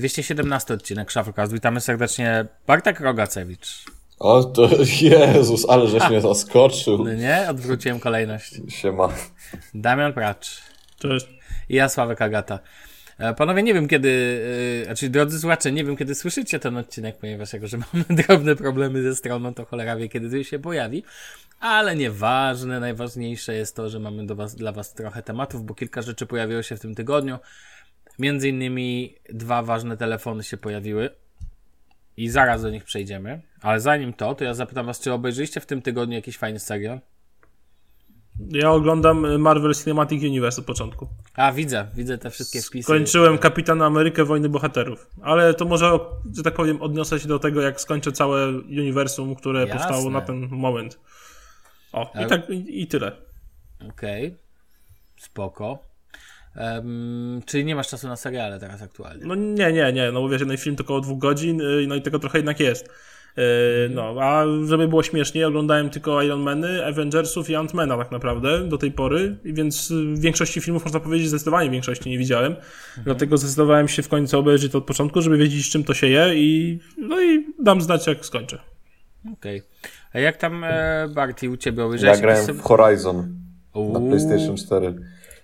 217 odcinek Shufflecast. Witamy serdecznie Bartek Rogacewicz. O, to Jezus, ale żeś mnie zaskoczył. No nie? Odwróciłem kolejność. Siema. Damian Pracz. Cześć. I ja, Sławek Agata. E, Panowie, nie wiem kiedy, yy, znaczy drodzy słuchacze, nie wiem kiedy słyszycie ten odcinek, ponieważ jako, że mamy drobne problemy ze stroną, to cholera wie kiedy się pojawi, ale nieważne, najważniejsze jest to, że mamy do was, dla was trochę tematów, bo kilka rzeczy pojawiło się w tym tygodniu. Między innymi dwa ważne telefony się pojawiły i zaraz do nich przejdziemy, ale zanim to, to ja zapytam was, czy obejrzyliście w tym tygodniu jakiś fajny serial? Ja oglądam Marvel Cinematic Universe od początku. A, widzę, widzę te wszystkie wpisy. Skończyłem Kapitana Amerykę Wojny Bohaterów. Ale to może, że tak powiem, odniosę się do tego, jak skończę całe uniwersum, które Jasne. powstało na ten moment. O, i tak, i, i tyle. Okej, spoko. Em, czyli nie masz czasu na seriale teraz aktualnie? No nie, nie, nie, no bo wiesz, jeden film to około dwóch godzin, y, no i tego trochę jednak jest. Y, No, a żeby było śmiesznie, oglądałem tylko Iron Many, Avengersów i Ant-Mana tak naprawdę do tej pory, i więc y, większości filmów można powiedzieć, zdecydowanie większości nie widziałem. Dlatego zdecydowałem się w końcu obejrzeć to od początku, żeby wiedzieć z czym to się je i no i dam znać jak skończę. Okej. A jak tam e, Barty u ciebie obejrzałeś? Ja grałem w Horizon Uuu. na PlayStation 4.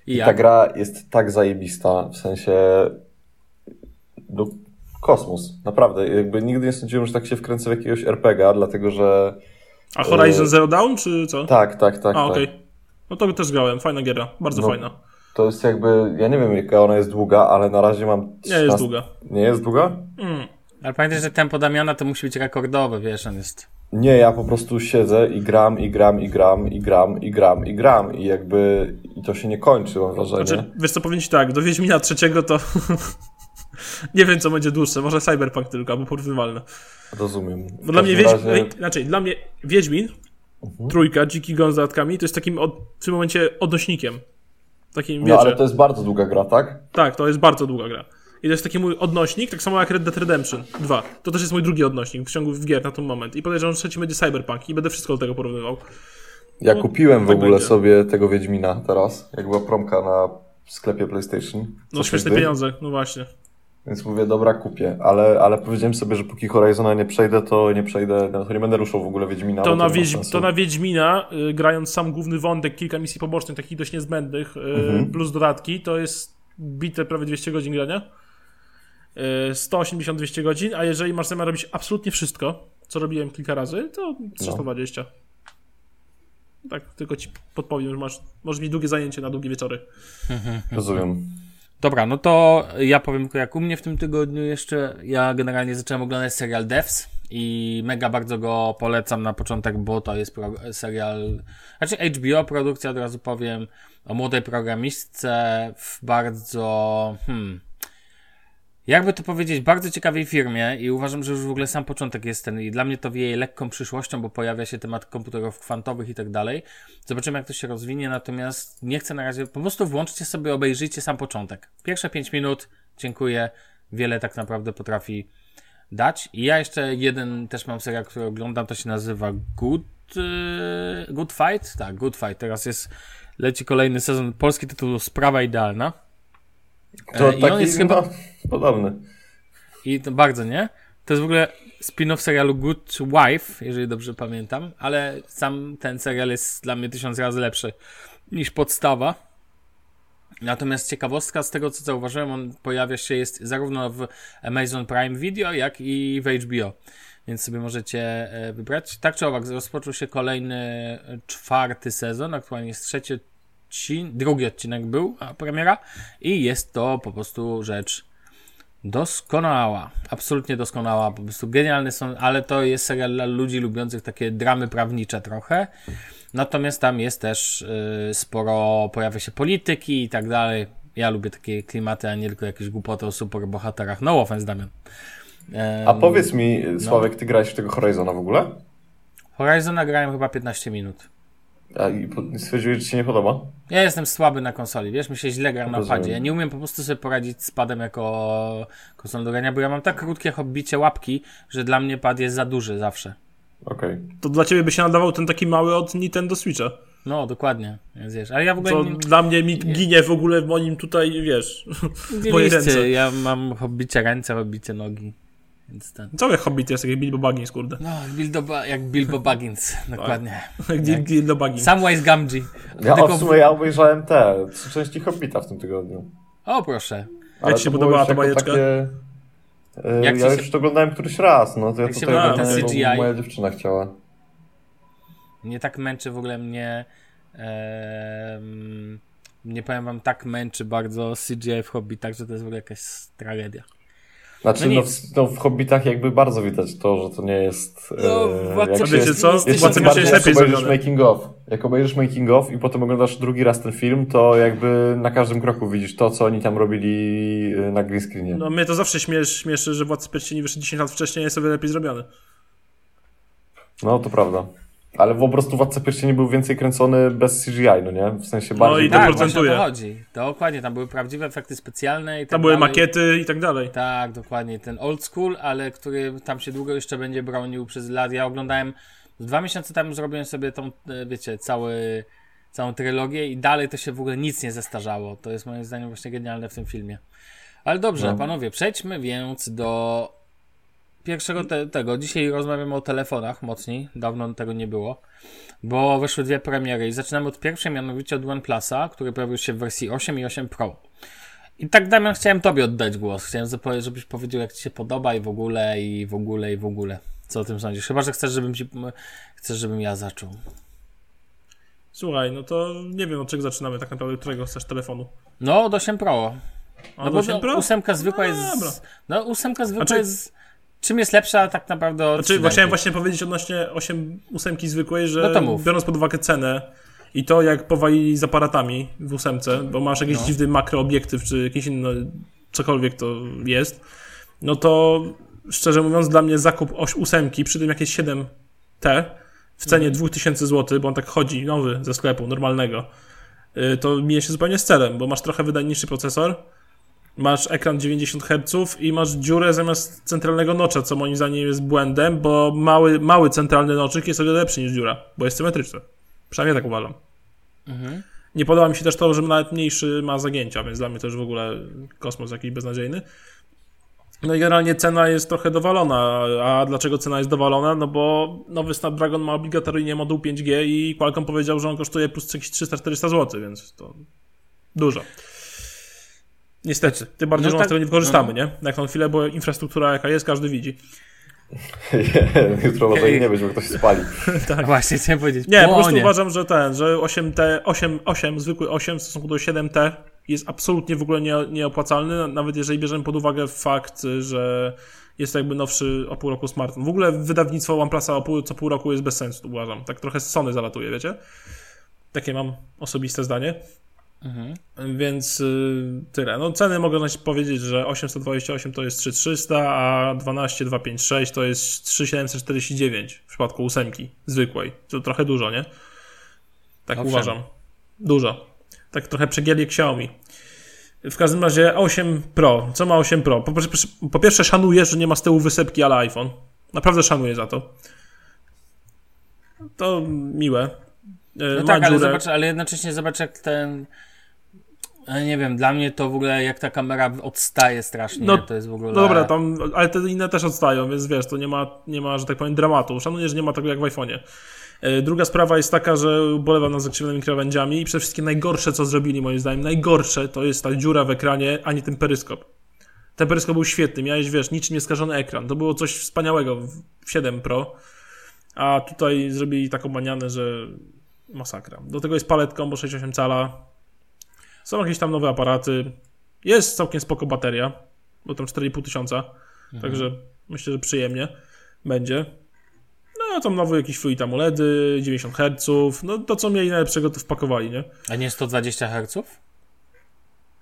I jak? ta gra jest tak zajebista, w sensie no, kosmos, naprawdę. Jakby nigdy nie sądziłem, że tak się wkręcę w jakiegoś RPG, dlatego że A Horizon Y, Zero Dawn, czy co? tak, tak, tak. A, tak. okej. No to też grałem, fajna giera, bardzo No. fajna. To jest jakby, ja nie wiem jaka ona jest długa, ale na razie mam... Nie jest 13 długa. Nie jest długa? Mm. Ale pamiętaj, że tempo Damiana to musi być rekordowe, wiesz, on jest... Nie, ja po prostu siedzę i gram, i gram, i gram, i gram, i gram, i gram. I jakby i to się nie kończy, mam wrażenie. Znaczy, wiesz co, powiem ci tak, do Wiedźmina trzeciego to nie wiem, co będzie dłuższe, może Cyberpunk tylko, albo porównywalne. Rozumiem. Bo dla mnie, razie- Mhm. inaczej, dla mnie Wiedźmin, trójka, Dziki Gon z dodatkami, to jest takim od, w tym momencie odnośnikiem. Takim, wiecie, No ale to jest bardzo długa gra, tak? tak, to jest bardzo długa gra. I to jest taki mój odnośnik, tak samo jak Red Dead Redemption 2. To też jest mój drugi odnośnik w ciągu gier na ten moment. I podejrzewam, że trzeci będzie Cyberpunk i będę wszystko do tego porównywał. Ja No, kupiłem w tak ogóle będzie. sobie tego Wiedźmina teraz, jak była promka na sklepie PlayStation. No śmieszne wtedy. pieniądze, no właśnie. Więc mówię, dobra, kupię. Ale, ale powiedziałem sobie, że póki Horizona nie przejdę, to nie przejdę, no, to nie będę ruszał w ogóle Wiedźmina. To na, Wiedź, to na Wiedźmina, y, grając sam główny wątek, kilka misji pobocznych, takich dość niezbędnych, y, Mhm. plus dodatki, to jest bite prawie 200 godzin grania. Y, 180-200 godzin, a jeżeli masz zamiar robić absolutnie wszystko, co robiłem kilka razy, to 320. Tak, tylko ci podpowiem, że masz, możesz mieć długie zajęcie na długie wieczory. Rozumiem. Dobra, no to ja powiem tylko jak u mnie w tym tygodniu jeszcze. Ja generalnie zacząłem oglądać serial Devs i mega bardzo go polecam na początek, bo to jest pro, serial, znaczy HBO produkcja, od razu powiem, o młodej programistce w bardzo, hmm, jakby to powiedzieć, bardzo ciekawej firmie i uważam, że już w ogóle sam początek jest ten i dla mnie to wieje lekką przyszłością, bo pojawia się temat komputerów kwantowych i tak dalej. Zobaczymy, jak to się rozwinie, natomiast nie chcę na razie, po prostu włączcie sobie, obejrzyjcie sam początek. Pierwsze 5 minut, dziękuję, wiele tak naprawdę potrafi dać. I ja jeszcze jeden też mam serial, który oglądam, to się nazywa Good, yy, Good Fight? Tak, Good Fight. Teraz jest, leci kolejny sezon, polski tytuł Sprawa Idealna. To E, I taki, on jest chyba- podobny. I to bardzo, nie? To jest w ogóle spin-off serialu Good Wife, jeżeli dobrze pamiętam, ale sam ten serial jest dla mnie tysiąc razy lepszy niż podstawa. Natomiast ciekawostka z tego, co zauważyłem, on pojawia się jest zarówno w Amazon Prime Video, jak i w HBO. Więc sobie możecie e, wybrać. Tak czy owak, rozpoczął się kolejny e, czwarty sezon, aktualnie jest trzeci odcinek, drugi odcinek był, a premiera i jest to po prostu rzecz Doskonała, absolutnie doskonała, po prostu genialne są, ale to jest serial dla ludzi lubiących takie dramy prawnicze trochę. Natomiast tam jest też y, sporo, pojawia się polityki i tak dalej. Ja lubię takie klimaty, a nie tylko jakieś głupoty o superbohaterach. No offense, Damian. A powiedz mi, Sławek, ty grałeś w tego Horizona w ogóle? Horizona grałem chyba 15 minut. A i stwierdziłeś, że ci się nie podoba? Ja jestem słaby na konsoli, wiesz, mi się źle gra na padzie. Ja nie umiem po prostu sobie poradzić z padem jako konsolą do grania, bo ja mam tak krótkie hobbicie łapki, że dla mnie pad jest za duży zawsze. Okej. To dla ciebie by się nadawał ten taki mały od Nintendo Switcha. No, dokładnie. Więc wiesz, ale ja w ogóle Co nie, dla mnie mi ginie w ogóle w moim tutaj, wiesz, ręce. ja mam hobbicie ręce, hobbicie nogi. Więc ten. Cały Hobbit jest jak Bilbo Baggins, kurde. No, Bilbo, Ba- jak Bilbo Baggins, dokładnie. Jak Bilbo Baggins. Samwise Gamgee. Ja Tylko w sumie ja obejrzałem te trzy części Hobbita w tym tygodniu. O, proszę. Ale ci się to podobała było ta bajeczka? Takie, e, Jak ja się- już to oglądałem któryś raz, no to ja Jak się tutaj oglądałem, ten bo CGI? moja dziewczyna chciała. Nie tak męczy w ogóle mnie. nie powiem wam, tak męczy bardzo CGI w Hobbitach, że to jest w ogóle jakaś tragedia. Znaczy, No no, w, no w Hobbitach jakby bardzo widać to, że to nie jest... No, e, Władca się, wiecie co? jest Jeszcze Władca bardziej jest jak lepiej obejrzysz zrobione. making of. Jak obejrzysz making of i potem oglądasz drugi raz ten film, to jakby na każdym kroku widzisz to, co oni tam robili e, na green screenie. No mnie to zawsze śmiesz, śmieszy, że Władcy Pierścieni wyszedł 10 lat wcześniej, jest o wiele lepiej zrobiony. No, to prawda. Ale po prostu Władca Pierścieni był więcej kręcony bez CGI, no nie? W sensie No bardziej... i to tak, procentuje. to chodzi. Dokładnie, tam były prawdziwe efekty specjalne i tak Tam były dalej. makiety i tak dalej. Tak, dokładnie. Ten old school, ale który tam się długo jeszcze będzie bronił przez lat. Ja oglądałem dwa miesiące temu zrobiłem sobie tą, e, wiecie, cały, całą trylogię i dalej to się w ogóle nic nie zestarzało. To jest moim zdaniem właśnie genialne w tym filmie. Ale dobrze, No. panowie, przejdźmy więc do pierwszego te, tego. Dzisiaj rozmawiamy o telefonach mocniej. Dawno tego nie było. Bo wyszły dwie premiery i zaczynamy od pierwszej, mianowicie od OnePlusa, który pojawił się w wersji 8 i 8 Pro. I tak, Damian, chciałem Tobie oddać głos. Chciałem, żebyś powiedział, jak Ci się podoba i w ogóle, i w ogóle, i w ogóle. Co o tym sądzisz? Chyba, że chcesz, żebym, ci, chcesz, żebym ja zaczął. Słuchaj, no to nie wiem od czego zaczynamy tak naprawdę, którego chcesz telefonu. No, od 8 Pro. A No do bo 8 Pro? ósemka zwykła No, jest... dobra. No, ósemka zwykła Znaczy- jest... Czym jest lepsza tak naprawdę od Znaczy, chciałem właśnie powiedzieć odnośnie 8 ósemki zwykłej, że No biorąc pod uwagę cenę i to jak powalili z aparatami w ósemce, bo masz jakiś No. dziwny makroobiektyw, czy jakiś inny, cokolwiek to jest, no to szczerze mówiąc dla mnie zakup oś ósemki przy tym jakieś 7T w cenie Mhm. 2000 zł, bo on tak chodzi, nowy ze sklepu, normalnego, y, to mija się zupełnie z celem, bo masz trochę wydajniejszy procesor, masz ekran 90 Hz i masz dziurę zamiast centralnego nocza, co moim zdaniem jest błędem, bo mały, mały centralny noczyk jest o wiele lepszy niż dziura, bo jest symetryczny. Przynajmniej tak uważam. Mhm. Nie podoba mi się też to, że nawet mniejszy ma zagięcia, więc dla mnie to już w ogóle kosmos jakiś beznadziejny. No i generalnie cena jest trochę dowalona. A dlaczego cena jest dowalona? No bo nowy Snapdragon ma obligatoryjnie moduł 5G i Qualcomm powiedział, że on kosztuje plus jakieś 300-400 zł, więc to dużo. Niestety. Tym bardziej, No że tak- z tego nie wykorzystamy, nie? Na tą chwilę, bo infrastruktura jaka jest, każdy widzi. Jutro może i nie być, bo ktoś się spali. Tak. Właśnie chciałem powiedzieć. Nie, po prostu uważam, że ten, że 8T, 8, 8, zwykły 8 w stosunku do 7T jest absolutnie w ogóle nie, nieopłacalny, nawet jeżeli bierzemy pod uwagę fakt, że jest to jakby nowszy o pół roku smartfon. W ogóle wydawnictwo OnePlusa o pół, co pół roku jest bez sensu, uważam. Tak trochę z Sony zalatuje, wiecie? Takie mam osobiste zdanie. Mhm. Więc y, tyle. No ceny mogę powiedzieć, że 828 to jest 3300, a 12256 to jest 3749 w przypadku ósemki zwykłej. To trochę dużo, nie? Tak Owszem. uważam. Dużo. Tak trochę przegięli Xiaomi. W każdym razie 8 Pro. Co ma 8 Pro? Po, pierwsze- po pierwsze szanuję, że nie ma z tyłu wysepki ale iPhone. Naprawdę szanuję za to. To miłe. Y, No ma tak, ale dziurę. zobacz, ale jednocześnie zobacz jak ten... Nie wiem, dla mnie to w ogóle jak ta kamera odstaje strasznie, No, to jest w ogóle... No dobra, tam, ale te inne też odstają, więc wiesz, to nie ma, nie ma, że tak powiem, dramatu. Szanuję, że nie ma tego jak w iPhone'ie. E, Druga sprawa jest taka, że ubolewam nad zakrzywionymi krawędziami i przede wszystkim najgorsze, co zrobili moim zdaniem, najgorsze to jest ta dziura w ekranie, a nie ten peryskop. Ten peryskop był świetny, miałeś, wiesz, niczym nieskażony ekran. To było coś wspaniałego w w 7 Pro, a tutaj zrobili taką manianę, że masakra. Do tego jest palet combo 68 cala, są jakieś tam nowe aparaty, jest całkiem spoko bateria, bo tam 4,5 tysiąca, także myślę, że przyjemnie będzie. No, tam nowy jakiś fluid AMOLEDy, 90 Hz, no to co mieli najlepszego to wpakowali, nie? A nie 120 Hz?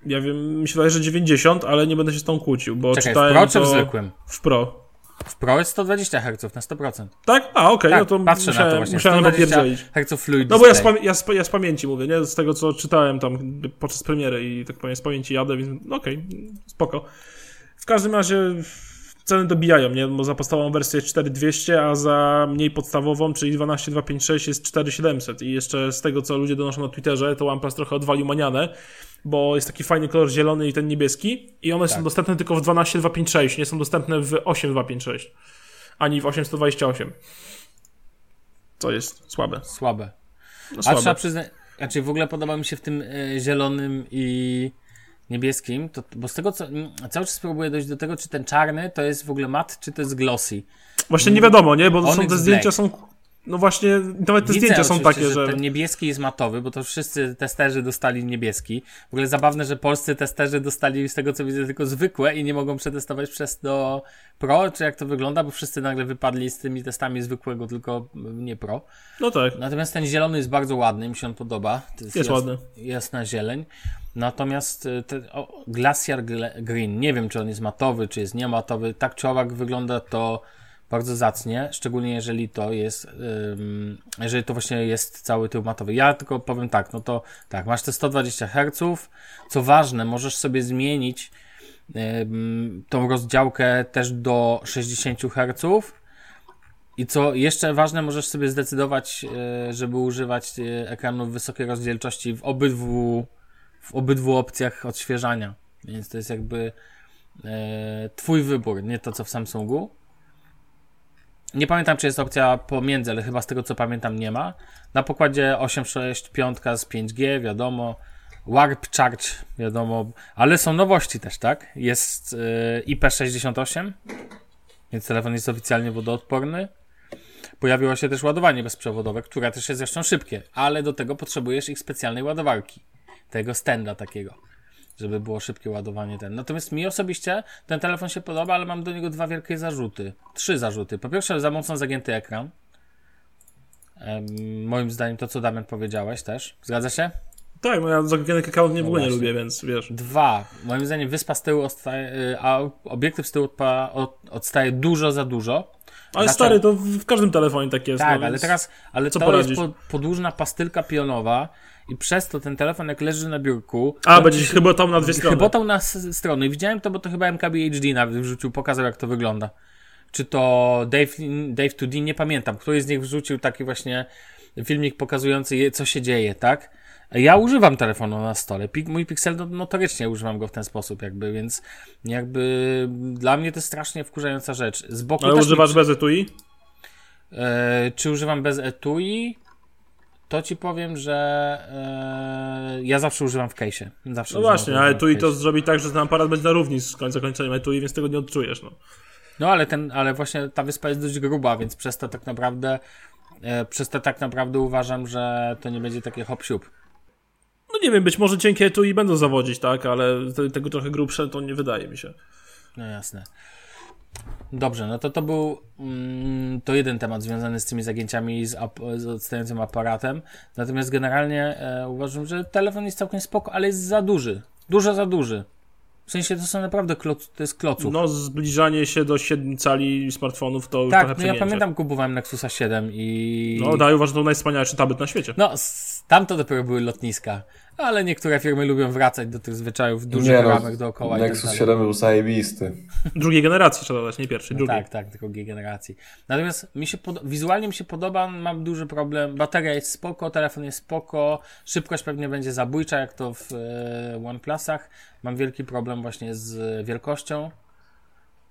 Ja wiem, mi się wydaje, że 90, ale nie będę się z tą kłócił, bo Czekaj, w czytałem Pro czy w zwykłym? w Pro. W Pro jest 120 Hz na 100%. Tak? A, okej, Tak, no to patrzę musiałem, na to właśnie. musiałem 120 popierdzielić. Hz fluid No bo ja z, ja, z, ja z pamięci mówię, nie? Z tego, co czytałem tam podczas premiery i tak powiem, z pamięci jadę, więc no okej, spoko. W każdym razie ceny dobijają, nie? Bo za podstawową wersję jest 4200, a za mniej podstawową, czyli 12256 jest 4700 i jeszcze z tego, co ludzie donoszą na Twitterze, to OnePlus trochę odwalił manianę, bo jest taki fajny kolor zielony i ten niebieski i one tak. są dostępne tylko w 12256, nie są dostępne w 8256, ani w 828. Co jest słabe. Słabe. No, słabe. A trzeba przyznać, znaczy w ogóle podoba mi się w tym y, zielonym i niebieskim, to, bo z tego co, cały czas próbuję dojść do tego, czy ten czarny to jest w ogóle mat, czy to jest glossy. Właśnie nie wiadomo, nie? Bo są te zdjęcia są no właśnie, nawet te Widzę zdjęcia są takie, że... ten niebieski jest matowy, bo to wszyscy testerzy dostali niebieski. W ogóle zabawne, że polscy testerzy dostali z tego co widzę tylko zwykłe i nie mogą przetestować przez do Pro, czy jak to wygląda, bo wszyscy nagle wypadli z tymi testami zwykłego, tylko nie Pro. No tak. Natomiast ten zielony jest bardzo ładny, mi się on podoba. To jest, jest jas, ładny. Jasna zieleń. Natomiast y, o, Glacier Green, nie wiem czy on jest matowy, czy jest niematowy. Tak czy owak wygląda to bardzo zacnie, szczególnie jeżeli to jest, jeżeli to właśnie jest cały tył matowy. Ja tylko powiem tak, no to tak, masz te 120 Hz, co ważne, możesz sobie zmienić tą rozdziałkę też do 60 Hz. I co jeszcze ważne, możesz sobie zdecydować, e, żeby używać e, ekranów wysokiej rozdzielczości w obydwu, w obydwu opcjach odświeżania. Więc to jest jakby e, Twój wybór, nie to co w Samsungu. Nie pamiętam, czy jest opcja pomiędzy, ale chyba z tego co pamiętam nie ma. Na pokładzie 865 z 5G, wiadomo. Warp Charge, wiadomo, ale są nowości też, tak? Jest yy, IP68, więc telefon jest oficjalnie wodoodporny. Pojawiło się też ładowanie bezprzewodowe, które też jest zresztą szybkie, ale do tego potrzebujesz ich specjalnej ładowarki. Tego stenda takiego żeby było szybkie ładowanie ten. Natomiast mi osobiście ten telefon się podoba, ale mam do niego dwa wielkie zarzuty. Trzy zarzuty. Po pierwsze, za mocno zagięty ekran. moim zdaniem to, co Damian powiedziałeś też. Zgadza się? Tak, no ja zagięty ekran nie w ogóle nie lubię, więc wiesz. Dwa. Moim zdaniem wyspa z tyłu odstaje, y, a obiektyw z tyłu odstaje dużo za dużo. Ale znaczy, stary, to w każdym telefonie tak jest. Tak, no, ale teraz, ale co to poradzisz? jest podłużna pastylka pionowa i przez to ten telefon jak leży na biurku... A, będzie się chybotał na dwie strony. Chybotał na strony. Widziałem to, bo to chyba MKBHD nawet wrzucił, pokazał jak to wygląda. Czy to Dave, Dave 2D, nie pamiętam. Któryś z nich wrzucił taki właśnie filmik pokazujący co się dzieje, tak? Ja używam telefonu na stole. Mój Pixel no, notorycznie używam go w ten sposób, jakby, więc jakby dla mnie to jest strasznie wkurzająca rzecz. Z boku Ale używasz mi... bez etui? E, czy używam bez etui? To ci powiem, że e, ja zawsze używam w case'ie. Zawsze no właśnie, ale etui to zrobi tak, że ten aparat będzie na równi z końca zakończeniem etui, więc tego nie odczujesz. No. no ale ten, ale właśnie ta wyspa jest dość gruba, więc przez to tak naprawdę e, przez to tak naprawdę uważam, że to nie będzie takie hop -siup. No nie wiem, być może cienkie etui będą zawodzić, tak, ale te, tego trochę grubsze to nie wydaje mi się. No jasne. Dobrze, no to to był mm, to jeden temat związany z tymi zagięciami z, ap z odstającym aparatem. Natomiast generalnie e, uważam, że telefon jest całkiem spoko, ale jest za duży. Dużo za duży. W sensie to są naprawdę kloc, to jest kloców. No, zbliżanie się do 7 cali smartfonów to już tak, trochę no ja pamiętam, kupowałem Nexusa 7 i... No, daję uważam, to najwspanialszy tablet na świecie. No, tam to dopiero były lotniska ale niektóre firmy lubią wracać do tych zwyczajów dużych nie, no, ramek dookoła. Nexus tak 7 był zajebisty. Drugiej generacji trzeba dodać, nie pierwszej, drugiej. No tak, tak, drugiej generacji. Natomiast mi się wizualnie mi się podoba, mam duży problem. Bateria jest spoko, telefon jest spoko, szybkość pewnie będzie zabójcza, jak to w e, OnePlusach. Mam wielki problem właśnie z wielkością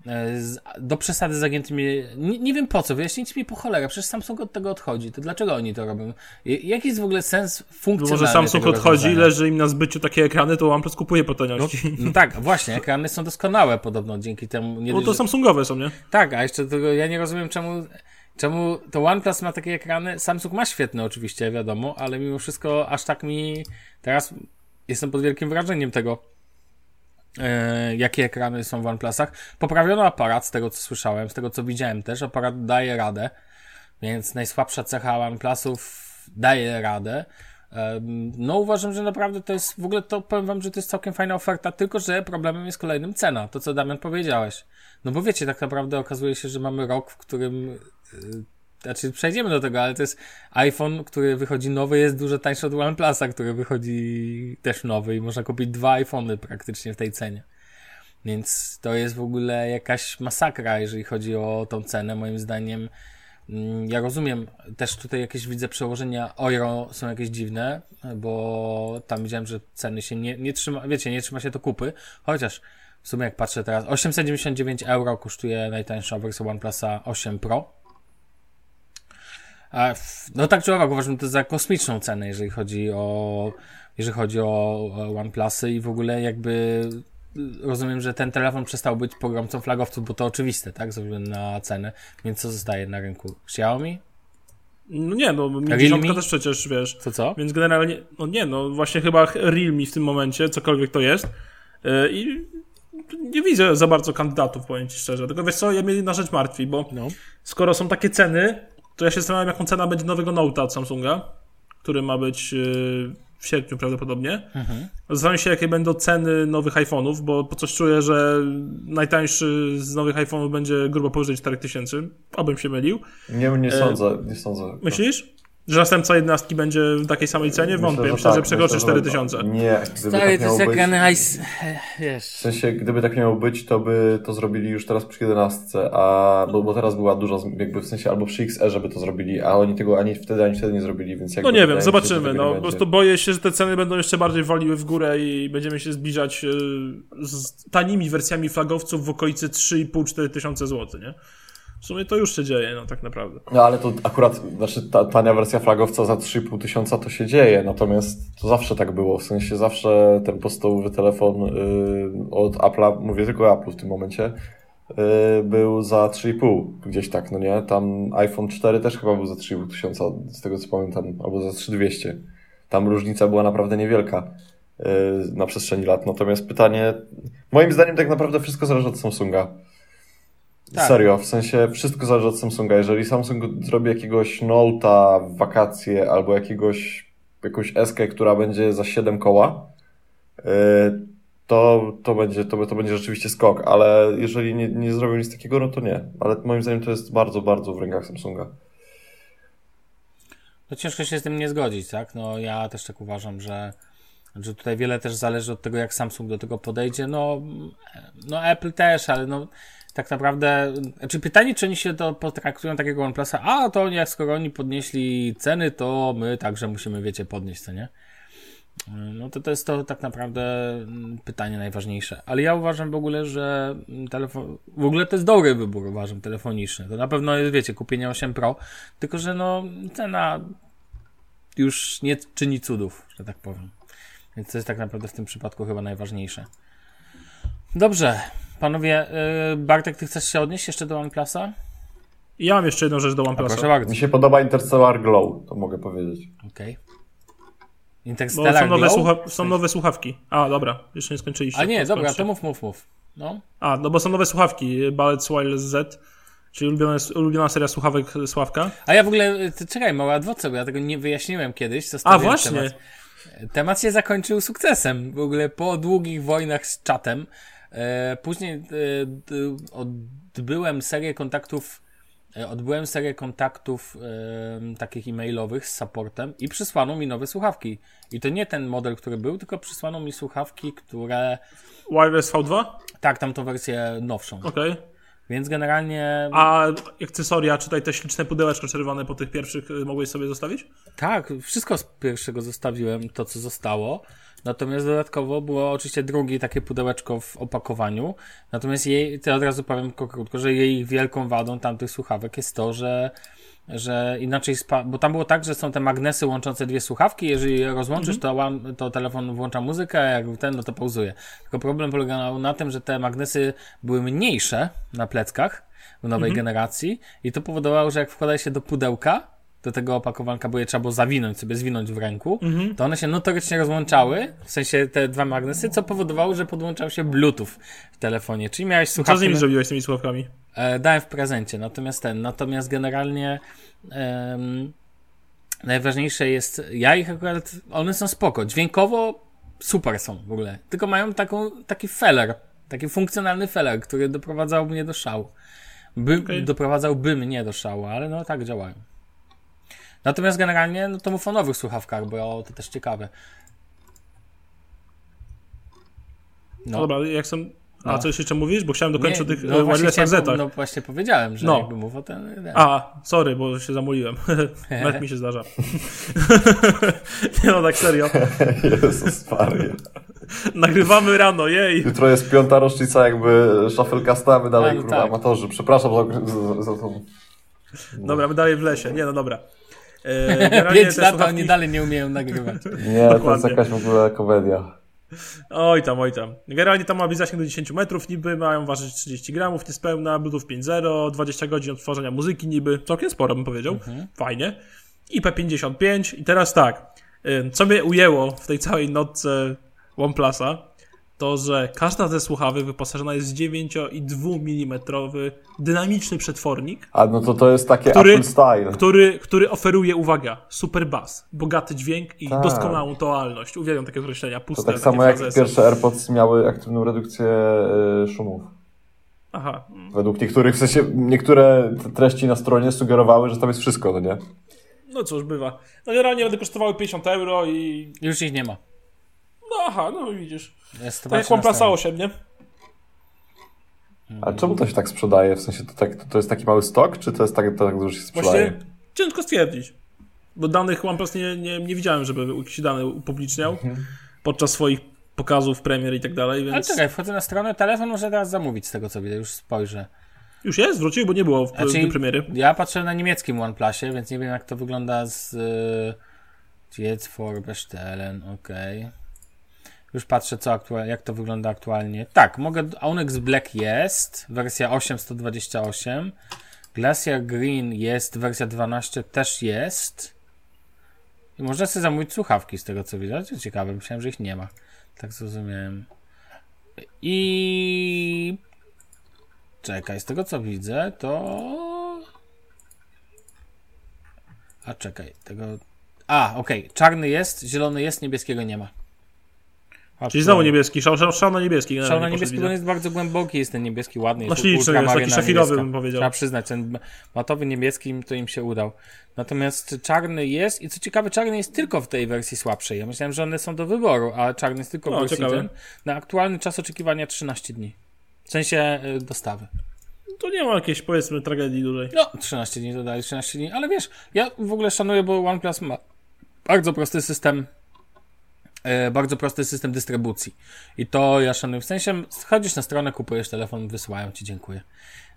E, do przesady z zagiętymi. Nie, nie, wiem po co, wyjaśnijcie mi po cholerę, przecież Samsung od tego odchodzi. To dlaczego oni to robią? Jaki jest w ogóle sens funkcjonalny Może Samsung odchodzi, leży im na zbyciu takie ekrany, to OnePlus kupuje po taniości. No, no, tak, właśnie, ekrany są doskonałe podobno dzięki temu. Nie Bo to Samsungowe są, nie? Tak, a jeszcze tego ja nie rozumiem czemu. Czemu to OnePlus ma takie ekrany? Samsung ma świetne oczywiście, wiadomo, ale mimo wszystko aż tak mi teraz jestem pod wielkim wrażeniem tego, jakie ekrany są w OnePlusach. Poprawiono aparat, z tego co słyszałem, z tego co widziałem też. Aparat daje radę, więc najsłabsza cecha OnePlusów daje radę. No uważam, że naprawdę to jest, w ogóle to powiem wam, że to jest całkiem fajna oferta, tylko że problemem jest kolejnym cena, to co Damian powiedziałeś. No bo wiecie, tak naprawdę okazuje się, że mamy rok, w którym y, znaczy przejdziemy do tego, ale to jest iPhone, który wychodzi nowy, jest dużo tańszy od OnePlusa, który wychodzi też nowy i można kupić dwa iPhony praktycznie w tej cenie. Więc to jest w ogóle jakaś masakra, jeżeli chodzi o tą cenę. Moim zdaniem, mm, ja rozumiem, też tutaj jakieś widzę przełożenia euro są jakieś dziwne, bo tam widziałem, że ceny się nie, nie trzyma, wiecie, nie trzyma się to kupy, chociaż w sumie jak patrzę teraz, 899 euro kosztuje najtańsza wersja OnePlusa 8 Pro. No tak czy owak uważam to za kosmiczną cenę, jeżeli chodzi o jeżeli chodzi o OnePlusy i w ogóle jakby rozumiem, że ten telefon przestał być pogromcą flagowców, bo to oczywiste, tak, ze względu na cenę. Więc co zostaje na rynku? Xiaomi? No nie, no Mi 10 też przecież, wiesz. Co, co? Więc generalnie, no nie, no właśnie chyba Realme w tym momencie, cokolwiek to jest. Yy, I nie widzę za bardzo kandydatów, powiem Ci szczerze. Tylko wiesz co, ja mnie na rzecz martwi, bo no. skoro są takie ceny, to ja się zastanawiam, jaką cena będzie nowego Note'a od Samsunga, który ma być yy, w sierpniu prawdopodobnie. Mhm. Zastanawiam się, jakie będą ceny nowych iPhone'ów, bo po coś czuję, że najtańszy z nowych iPhone'ów będzie grubo powyżej 4000. Obym się mylił. Nie, nie e, sądzę, nie sądzę. Myślisz? Że następca jednostki będzie w takiej samej cenie? Wątpię. Myślę, że, tak, że przekroczy 4000. Nie, gdyby Stary, tak miało to jest jak wiesz. W sensie, gdyby tak miało być, to by to zrobili już teraz przy 11, a, bo, bo teraz była duża, jakby w sensie albo przy XR, żeby to zrobili, a oni tego ani wtedy, ani wtedy nie zrobili, więc jakby No nie wiem, zobaczymy. Się, no, po prostu boję się, że te ceny będą jeszcze bardziej waliły w górę i będziemy się zbliżać y, z tanimi wersjami flagowców w okolicy 3,5-4 tysiące złotych, nie? W sumie to już się dzieje, no tak naprawdę. No ale to akurat, znaczy ta, tania wersja flagowca za 3,5 tysiąca to się dzieje, natomiast to zawsze tak było, w sensie zawsze ten podstawowy telefon yy, od Apple'a, mówię tylko Apple w tym momencie, yy, był za 3,5 gdzieś tak, no nie? Tam iPhone 4 też chyba był za 3,5 tysiąca, z tego co pamiętam, albo za 3200. Tam różnica była naprawdę niewielka yy, na przestrzeni lat, natomiast pytanie, moim zdaniem tak naprawdę wszystko zależy od Samsunga. Tak. Serio, w sensie wszystko zależy od Samsunga. Jeżeli Samsung zrobi jakiegoś Note'a w wakacje albo jakiegoś, jakąś eskę, która będzie za 7 koła, yy, to, to, będzie, to, to będzie rzeczywiście skok, ale jeżeli nie, nie zrobią nic takiego, no to nie. Ale moim zdaniem to jest bardzo, bardzo w rękach Samsunga. No ciężko się z tym nie zgodzić, tak? No ja też tak uważam, że, że tutaj wiele też zależy od tego, jak Samsung do tego podejdzie. No, no Apple też, ale no tak naprawdę, znaczy pytanie, czy oni się to potraktują takiego OnePlusa, a to jak skoro oni podnieśli ceny, to my także musimy, wiecie, podnieść, co nie? No to to jest to tak naprawdę pytanie najważniejsze. Ale ja uważam w ogóle, że telefon, w ogóle to jest dobry wybór, uważam, telefoniczny. To na pewno jest, wiecie, kupienie 8 Pro, tylko że no cena już nie czyni cudów, że tak powiem. Więc to jest tak naprawdę w tym przypadku chyba najważniejsze. Dobrze, Panowie, yy, Bartek, ty chcesz się odnieść jeszcze do OnePlusa? Ja mam jeszcze jedną rzecz do OnePlusa. proszę bardzo. Mi się podoba Interstellar Glow, to mogę powiedzieć. Okej. Okay. Interstellar są nowe, słucha są nowe słuchawki. A, dobra, jeszcze nie skończyliście. A nie, dobra, to mów, mów, mów. No. A, no bo są nowe słuchawki, Ballet Wireless Z, czyli ulubiona, ulubiona seria słuchawek Sławka. A ja w ogóle, ty, czekaj, mała adwocem, bo ja tego nie wyjaśniłem kiedyś. A, właśnie. Temat. temat się zakończył sukcesem. W ogóle po długich wojnach z czatem później e, odbyłem serię kontaktów e, Odbyłem serię kontaktów takich e-mailowych z supportem i przysłano mi nowe słuchawki. I to nie ten model, który był, tylko przysłano mi słuchawki, które. Wireless V2? Tak, tam to wersję nowszą. Okej. Okay. Więc generalnie. A akcesoria, czy tutaj te śliczne pudełeczko czerwone po tych pierwszych mogłeś sobie zostawić? Tak, wszystko z pierwszego zostawiłem, to co zostało. Natomiast dodatkowo było oczywiście drugie takie pudełeczko w opakowaniu. Natomiast jej, to od razu powiem krótko, że jej wielką wadą tamtych słuchawek jest to, że że inaczej, spa- bo tam było tak, że są te magnesy łączące dwie słuchawki, jeżeli je rozłączysz, mhm. to, to telefon włącza muzykę, a jak ten, no to pauzuje. Tylko problem polegał na tym, że te magnesy były mniejsze na pleckach w nowej mhm. generacji i to powodowało, że jak wkłada się do pudełka, do tego opakowanka, bo je trzeba było zawinąć, sobie zwinąć w ręku, mhm. to one się notorycznie rozłączały, w sensie te dwa magnesy, co powodowało, że podłączał się Bluetooth w telefonie. Czyli miałeś słuchawki... Co z nimi zrobiłeś z tymi słuchawkami? E, dałem w prezencie, natomiast ten, natomiast generalnie najważniejsze jest, ja ich akurat, one są spoko, dźwiękowo super są w ogóle, tylko mają taką, taki feller, taki funkcjonalny feller, który doprowadzał mnie do szału. By, okay. Doprowadzałby mnie do szału, ale no tak działają. Natomiast generalnie, no to mów o nowych słuchawkach, bo to też ciekawe. No. Dobra, jak są A coś jeszcze mówisz? Bo chciałem dokończyć o tych no e, właśnie, wireless no właśnie powiedziałem, że No. jakby mów o ten... A, sorry, bo się zamuliłem. Nawet mi się zdarza. nie no, tak serio. Jezus Maria. Nagrywamy rano, jej. Jutro jest piąta rocznica jakby Shufflecasta, my dalej A, no kurwa tak. amatorzy. Przepraszam za, za, za tą... Dobra, my dalej w lesie. Nie no, dobra. E, generalnie Pięć te lat, a słuchawki- oni dalej nie umieją nagrywać. Nie, to jest jakaś w ogóle komedia. Oj tam, oj tam. Generalnie tam ma być zasięg do 10 metrów niby, mają ważyć 30 gramów niespełna, Bluetooth 5.0, 20 godzin odtworzenia muzyki niby, całkiem sporo bym powiedział, fajnie. IP55 i teraz tak, co mnie ujęło w tej całej notce OnePlusa, to, że każda ze słuchawek wyposażona jest w 9,2 mm dynamiczny przetwornik, A no to to jest takie Który- Apple Style. który, który oferuje, uwaga, super bass, bogaty dźwięk i Tak. doskonałą toalność. Uwielbiam takie określenia, To puste tak takie samo jak frazesy. pierwsze AirPods miały aktywną redukcję y, szumów. Aha, Według niektórych, w sensie niektóre treści na stronie sugerowały, że tam jest wszystko, no nie? No cóż, bywa. No generalnie będę kosztowały 50 euro i... Już ich nie ma. No aha, no widzisz. Jest to Tak jak OnePlusa stronie. 8, nie? A czemu to się tak sprzedaje? W sensie to, tak, to, to jest taki mały stok, czy to jest tak, to tak dużo się sprzedaje? Właśnie ciężko stwierdzić. Bo danych OnePlus nie, nie, nie widziałem, żeby jakieś dane upubliczniał Mhm. podczas swoich pokazów, premier i tak dalej, Ale więc... czekaj, wchodzę na stronę, telefon może teraz zamówić z tego co widzę, już spojrzę. Już jest? Wrócił? Bo nie było w Znaczy, premiery. Ja patrzę na niemieckim OnePlusie, więc nie wiem jak to wygląda z... y, Jetzt for bestellen, okej. Już patrzę co aktua- jak to wygląda aktualnie. Tak, mogę... Onyx Black jest, wersja 828. Glacier Green jest, wersja 12 też jest. I można sobie zamówić słuchawki z tego co. To ciekawe, myślałem, że ich nie ma. Tak zrozumiałem. I Czekaj, z tego co widzę, to. A czekaj, tego. A, okej. Czarny jest, zielony jest, niebieskiego nie ma. Czyli znowu niebieski, szał, szał, szał na niebieski. Szał generalnie na niebieski, bo on widzę. jest bardzo głęboki, jest ten niebieski, ładny. No Jest śliczny, jest taki szafirowy bym powiedział. Trzeba przyznać, ten matowy niebieski to im się udał. Natomiast czarny jest i co ciekawe, czarny jest tylko w tej wersji słabszej. Ja myślałem, że one są do wyboru, a czarny jest tylko w O, wersji ciekawe. ten. Na aktualny czas oczekiwania 13 dni. W sensie y, dostawy. To nie ma jakiejś, powiedzmy, tragedii dużej. No, 13 dni dodali, 13 dni, ale wiesz, ja w ogóle szanuję, bo OnePlus ma bardzo prosty system, e, bardzo prosty system dystrybucji. I to ja szanuję. W sensie, chodzisz na stronę, kupujesz telefon, wysyłają ci, dziękuję.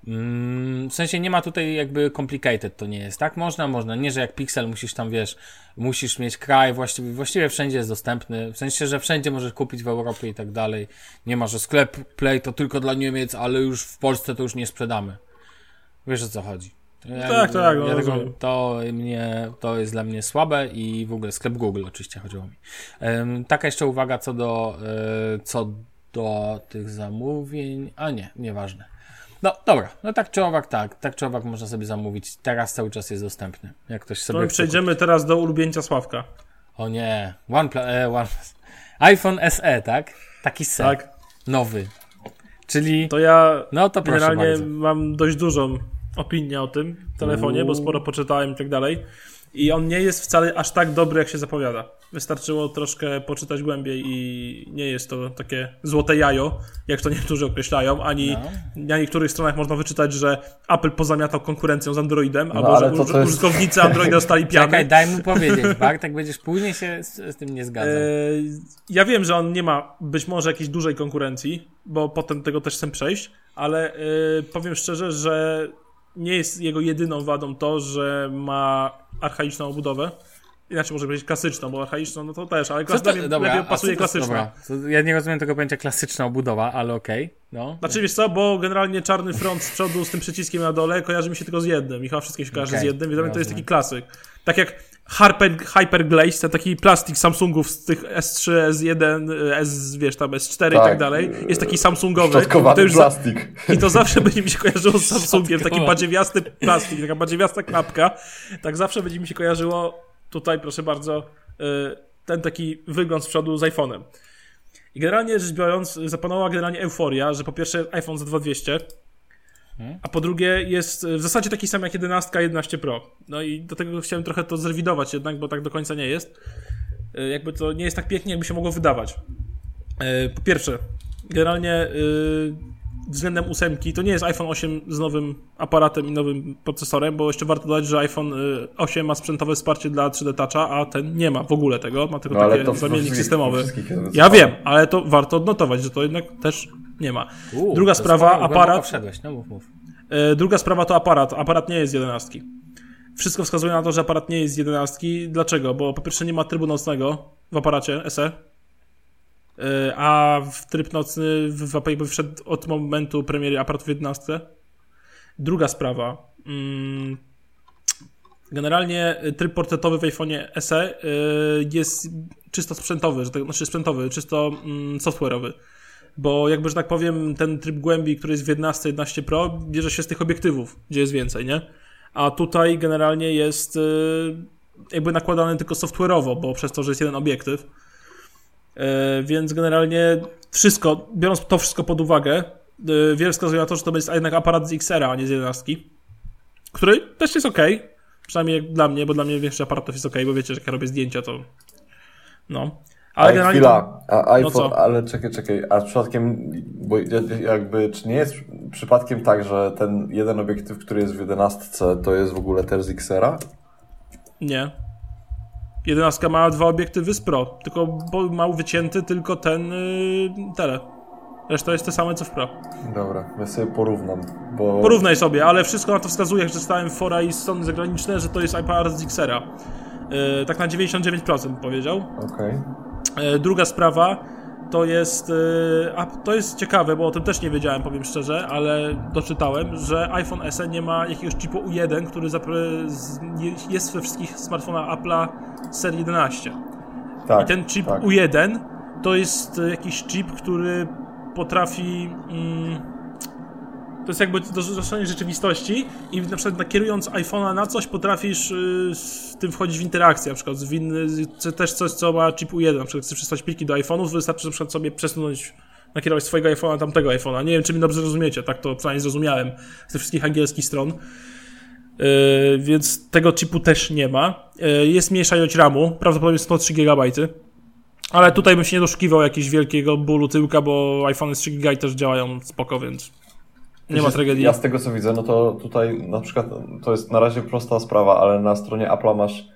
Mm, w sensie nie ma tutaj jakby complicated to nie jest, tak? Można, można. Nie, że jak Pixel musisz tam, wiesz, musisz mieć kraj, właściwie, właściwie wszędzie jest dostępny. W sensie, że wszędzie możesz kupić w Europie i tak dalej. Nie ma, że sklep Play to tylko dla Niemiec, ale już w Polsce to już nie sprzedamy. Wiesz o co chodzi. Ja, tak, tak, no, ja tego, to, mnie, to jest dla mnie słabe i w ogóle sklep Google oczywiście chodziło mi. Em, taka jeszcze uwaga co do, e, co do tych zamówień. A nie, nieważne. No dobra, no tak czy owak tak, tak czy owak można sobie zamówić. Teraz cały czas jest dostępny. Jak ktoś To sobie my chce przejdziemy teraz do ulubieńca Sławka. o nie, OnePlus, e, OnePlus. iPhone SE, tak? Taki set, Tak. nowy. Czyli, To ja no to proszę generalnie bardzo. mam dość dużą opinię o tym telefonie, bo sporo poczytałem i tak dalej. I on nie jest wcale aż tak dobry, jak się zapowiada. Wystarczyło troszkę poczytać głębiej i nie jest to takie złote jajo, jak to niektórzy określają, ani No. na niektórych stronach można wyczytać, że Apple pozamiatał konkurencją z Androidem, albo No, ale że uż- jest- użytkownicy Androida dostali piany. Czekaj, daj mu powiedzieć, Bartek, będziesz później się z, z tym nie zgadzał. Eee, Ja wiem, że on nie ma być może jakiejś dużej konkurencji, bo potem tego też chcę przejść, ale e, powiem szczerze, że nie jest jego jedyną wadą to, że ma archaiczną obudowę. Inaczej może powiedzieć klasyczną, bo archaiczną no to też, ale klas, to- lepiej, dobra, lepiej pasuje to klasyczna. dobra, ja nie rozumiem tego pojęcia klasyczna obudowa, ale okej. No. Znaczy wiesz co, bo generalnie czarny front z przodu z tym przyciskiem na dole kojarzy mi się tylko z jednym. Michał wszystkie się kojarzy Okej, z jednym, więc to jest taki klasyk. Tak jak Hyper, Hyper Glaze, ten taki plastik Samsungów z tych S3, S1, S, wiesz tam S4 i Tak. tak dalej, jest taki Samsungowy. To już za- plastik. I to zawsze będzie mi się kojarzyło z Samsungiem, taki badziewiasty plastik, taka badziewiasta klapka. Tak zawsze będzie mi się kojarzyło, tutaj proszę bardzo, y, ten taki wygląd z przodu z iPhone'em. I generalnie rzecz biorąc, zapanowała generalnie euforia, że po pierwsze iPhone za 2200, a po drugie jest w zasadzie taki sam jak 11, 11 Pro. No i do tego chciałem trochę to zrewidować jednak, bo tak do końca nie jest. Y, Jakby to nie jest tak pięknie, jakby się mogło wydawać. Y, Po pierwsze, generalnie względem ósemki to nie jest iPhone 8 z nowym aparatem i nowym procesorem, bo jeszcze warto dodać, że iPhone 8 ma sprzętowe wsparcie dla 3D Toucha, a ten nie ma w ogóle tego, ma tylko No, taki zamiennik systemowy. Ja wiem, ale to warto odnotować, że to jednak też nie ma. U, Druga sprawa, aparat. Wszedłeś, no mów, mów. E, Druga sprawa to aparat. Aparat nie jest 11. Wszystko wskazuje na to, że aparat nie jest 11. Dlaczego? Bo po pierwsze nie ma trybu nocnego w aparacie SE, E, a w tryb nocny w, jakby wszedł od momentu premiery aparatu w 11. Druga sprawa. Mm, Generalnie tryb portretowy w iPhone'ie SE y, jest czysto sprzętowy, że tak, znaczy sprzętowy, czysto mm, software'owy. Bo jakby, że tak powiem, ten tryb głębi, który jest w 11, 11 Pro, bierze się z tych obiektywów, gdzie jest więcej, nie? A tutaj generalnie jest y, jakby nakładany tylko software'owo, bo przez to, że jest jeden obiektyw. Y, Więc generalnie wszystko, biorąc to wszystko pod uwagę, y, wiele wskazuje na to, że to jest jednak aparat z XR-a, a nie z 11, który też jest ok. Przynajmniej dla mnie, bo dla mnie większość aparatów jest ok, bo wiecie, że jak ja robię zdjęcia, to no. Ale chwila, a No iPhone, co? ale czekaj, czekaj, a przypadkiem, bo jakby, czy nie jest przypadkiem tak, że ten jeden obiektyw, który jest w 11, to jest w ogóle też z XR-a? Nie. 11 ma dwa obiektywy z Pro, tylko bo ma wycięty tylko ten yy, tele. Reszta jest te same co w Pro. Dobra, ja sobie porównam, bo... Porównaj sobie, ale wszystko na to wskazuje, jak czytałem fora i strony zagraniczne, że to jest iPad z Xera. Yy, tak na 99% bym powiedział. Okej. E, Druga sprawa to jest, e, a to jest ciekawe, bo o tym też nie wiedziałem, powiem szczerze, ale doczytałem, że iPhone SE nie ma jakiegoś chipu U1, który jest we wszystkich smartfonach Apple'a serii 11. Tak, I ten chip tak. U1 to jest e, jakiś chip, który potrafi. Mm, to jest jakby dostrzeżenie rzeczywistości i na przykład nakierując iPhone'a na coś potrafisz y, z tym wchodzić w interakcję, na przykład z czy też coś, co ma chip U1, na przykład chcesz przesłać pliki do iPhone'ów, wystarczy na przykład sobie przesunąć, nakierować swojego iPhone'a tamtego iPhone'a. Nie wiem, czy mi dobrze rozumiecie, tak to przynajmniej zrozumiałem z tych wszystkich angielskich stron. Yy, więc tego chipu też nie ma. Yy, jest mniejsza ilość RAMu, prawdopodobnie 103 GB. Ale tutaj bym się nie doszukiwał jakiegoś wielkiego bólu tyłka, bo iPhone 3 GB też działają spoko, więc nie ma tragedii. Ja z tego co widzę, no to tutaj na przykład to jest na razie prosta sprawa, ale na stronie Apple'a masz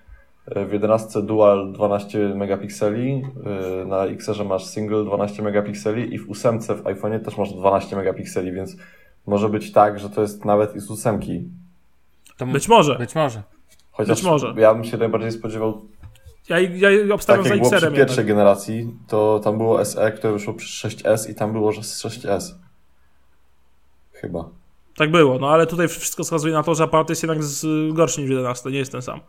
e, w 11 dual 12 megapikseli, e, na XR masz single 12 megapikseli i w 8 w iPhone'ie też masz 12 megapikseli, więc może być tak, że to jest nawet i z 8. To m- Być może. Być może. Chociaż Być może. ja bym się najbardziej spodziewał, Ja, ja obstawiam tak za jak było przy XR-em pierwszej jednak. generacji, to tam było SE, które wyszło przy 6S i tam było, że z 6S. Chyba. Tak było, no ale tutaj wszystko wskazuje na to, że aparat jest jednak z, gorszy niż 11, nie jest ten sam.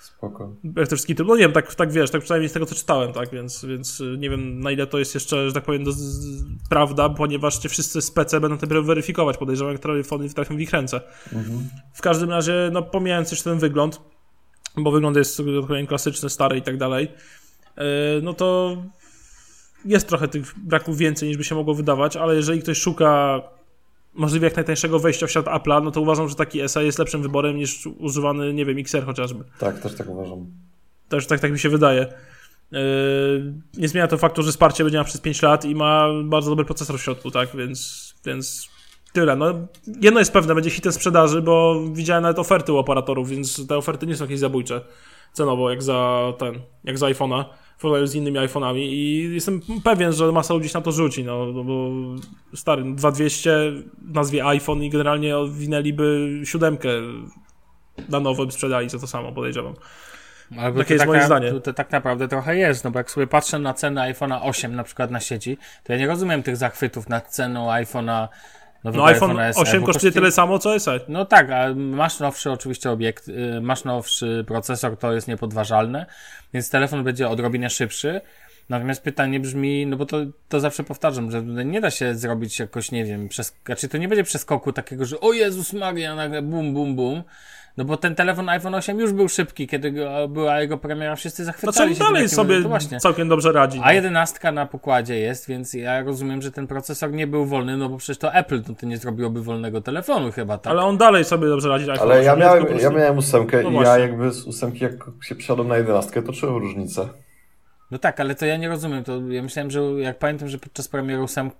Spoko. Jak te wszystkie, no nie wiem, tak, tak wiesz, tak przynajmniej z tego co czytałem, tak, więc, więc y, nie wiem na ile to jest jeszcze, że tak powiem, do, z, prawda, ponieważ ci wszyscy spece będą to weryfikować, podejrzewam, jak telefony trafią w ich ręce. W każdym razie, no pomijając jeszcze ten wygląd, bo wygląd jest, tak klasyczny, stary i tak dalej, yy, no to jest trochę tych braków więcej niż by się mogło wydawać, ale jeżeli ktoś szuka możliwie jak najtańszego wejścia w świat Apple'a, no to uważam, że taki SA jest lepszym wyborem niż używany, nie wiem, XR chociażby. Tak, też tak uważam. Też tak, tak mi się wydaje. Yy, nie zmienia to faktu, że wsparcie będzie miał przez 5 lat i ma bardzo dobry procesor w środku, tak, więc, więc tyle. No, jedno jest pewne, będzie hitem sprzedaży, bo widziałem nawet oferty u operatorów, więc te oferty nie są jakieś zabójcze cenowo, jak za ten, jak za iPhone'a, w porównaniu z innymi iPhone'ami i jestem pewien, że masa ludzi się na to rzuci, no, no bo stary, 2200 w nazwie iPhone i generalnie winęliby siódemkę na nowo by sprzedali za to samo, podejrzewam. Albo Takie jest tak moje zdanie. To, to tak naprawdę trochę jest, no bo jak sobie patrzę na cenę iPhone'a 8 na przykład na sieci, to ja nie rozumiem tych zachwytów nad ceną iPhone'a No iPhone iPhone'a SE, 8 bo kosztuje tyle samo co SE. No tak, a masz nowszy oczywiście obiekt, y, masz nowszy procesor, to jest niepodważalne, więc telefon będzie odrobinę szybszy. Natomiast pytanie brzmi, no bo to, to zawsze powtarzam, że nie da się zrobić jakoś, nie wiem, przez, znaczy to nie będzie przeskoku takiego, że o Jezus Maria, nagle bum, bum, bum. No bo ten telefon iPhone 8 już był szybki, kiedy go, była jego premiera, wszyscy No zachwycali co się. dalej sobie to właśnie. całkiem dobrze radzi. no. A 11 na pokładzie jest, więc ja rozumiem, że ten procesor nie był wolny, no bo przecież to Apple no to nie zrobiłoby wolnego telefonu chyba, tak? Ale on dalej sobie dobrze radzi. iPhone Ale ja 8, miałem, tylko po ja prostu- miałem ósemkę No i ja jakby z ósemki, jak się przesiadłem na jedenastkę, to czułem różnicę. No tak, ale to ja nie rozumiem. To ja myślałem, że jak pamiętam, że podczas premiery 8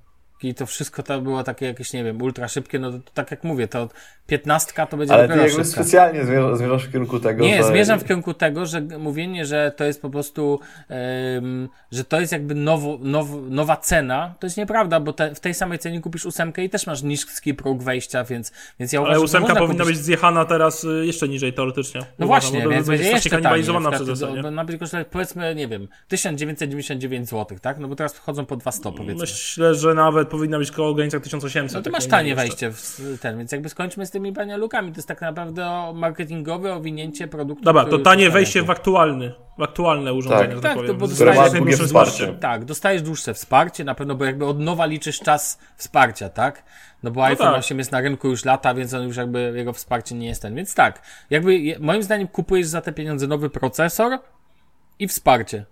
i to wszystko to było takie jakieś, nie wiem, ultra szybkie, no to, to tak jak mówię, to piętnastka to będzie Ale ty dopiero jakby szybka. specjalnie zmierzasz, zmierzasz w kierunku tego, Nie, że... zmierzam w kierunku tego, że mówienie, że to jest po prostu, em, że to jest jakby nowo, now, nowa cena, to jest nieprawda, bo te, w tej samej cenie kupisz ósemkę i też masz niski próg wejścia, więc, więc ja Ale uważam, że ósemka powinna kupić... być zjechana teraz y, jeszcze niżej teoretycznie. No Uważam, właśnie, bo to więc będzie jeszcze kanibalizowana Na przez przykład, zasad, bo nie? na przykład powiedzmy, nie wiem, 1999 zł, tak? No bo teraz chodzą po 200 powiedzmy. Myślę, że nawet powinna być koło granicach 1800. No to tak masz nie tanie wejście w ten, więc jakby skończmy z tymi banialukami. To jest tak naprawdę o marketingowe owinięcie produktu. Dobra, to tanie wejście w aktualny, w aktualne urządzenie, Tak. Tak, tak to powiem. bo Z Które ma jak długie najdłuższym wsparcie. Tak, dostajesz dłuższe wsparcie, na pewno, bo jakby od nowa liczysz czas wsparcia, tak? No bo iPhone tak. 8 jest na rynku już lata, więc on już jakby, jego wsparcie nie jest ten. Więc tak, jakby moim zdaniem kupujesz za te pieniądze nowy procesor i wsparcie.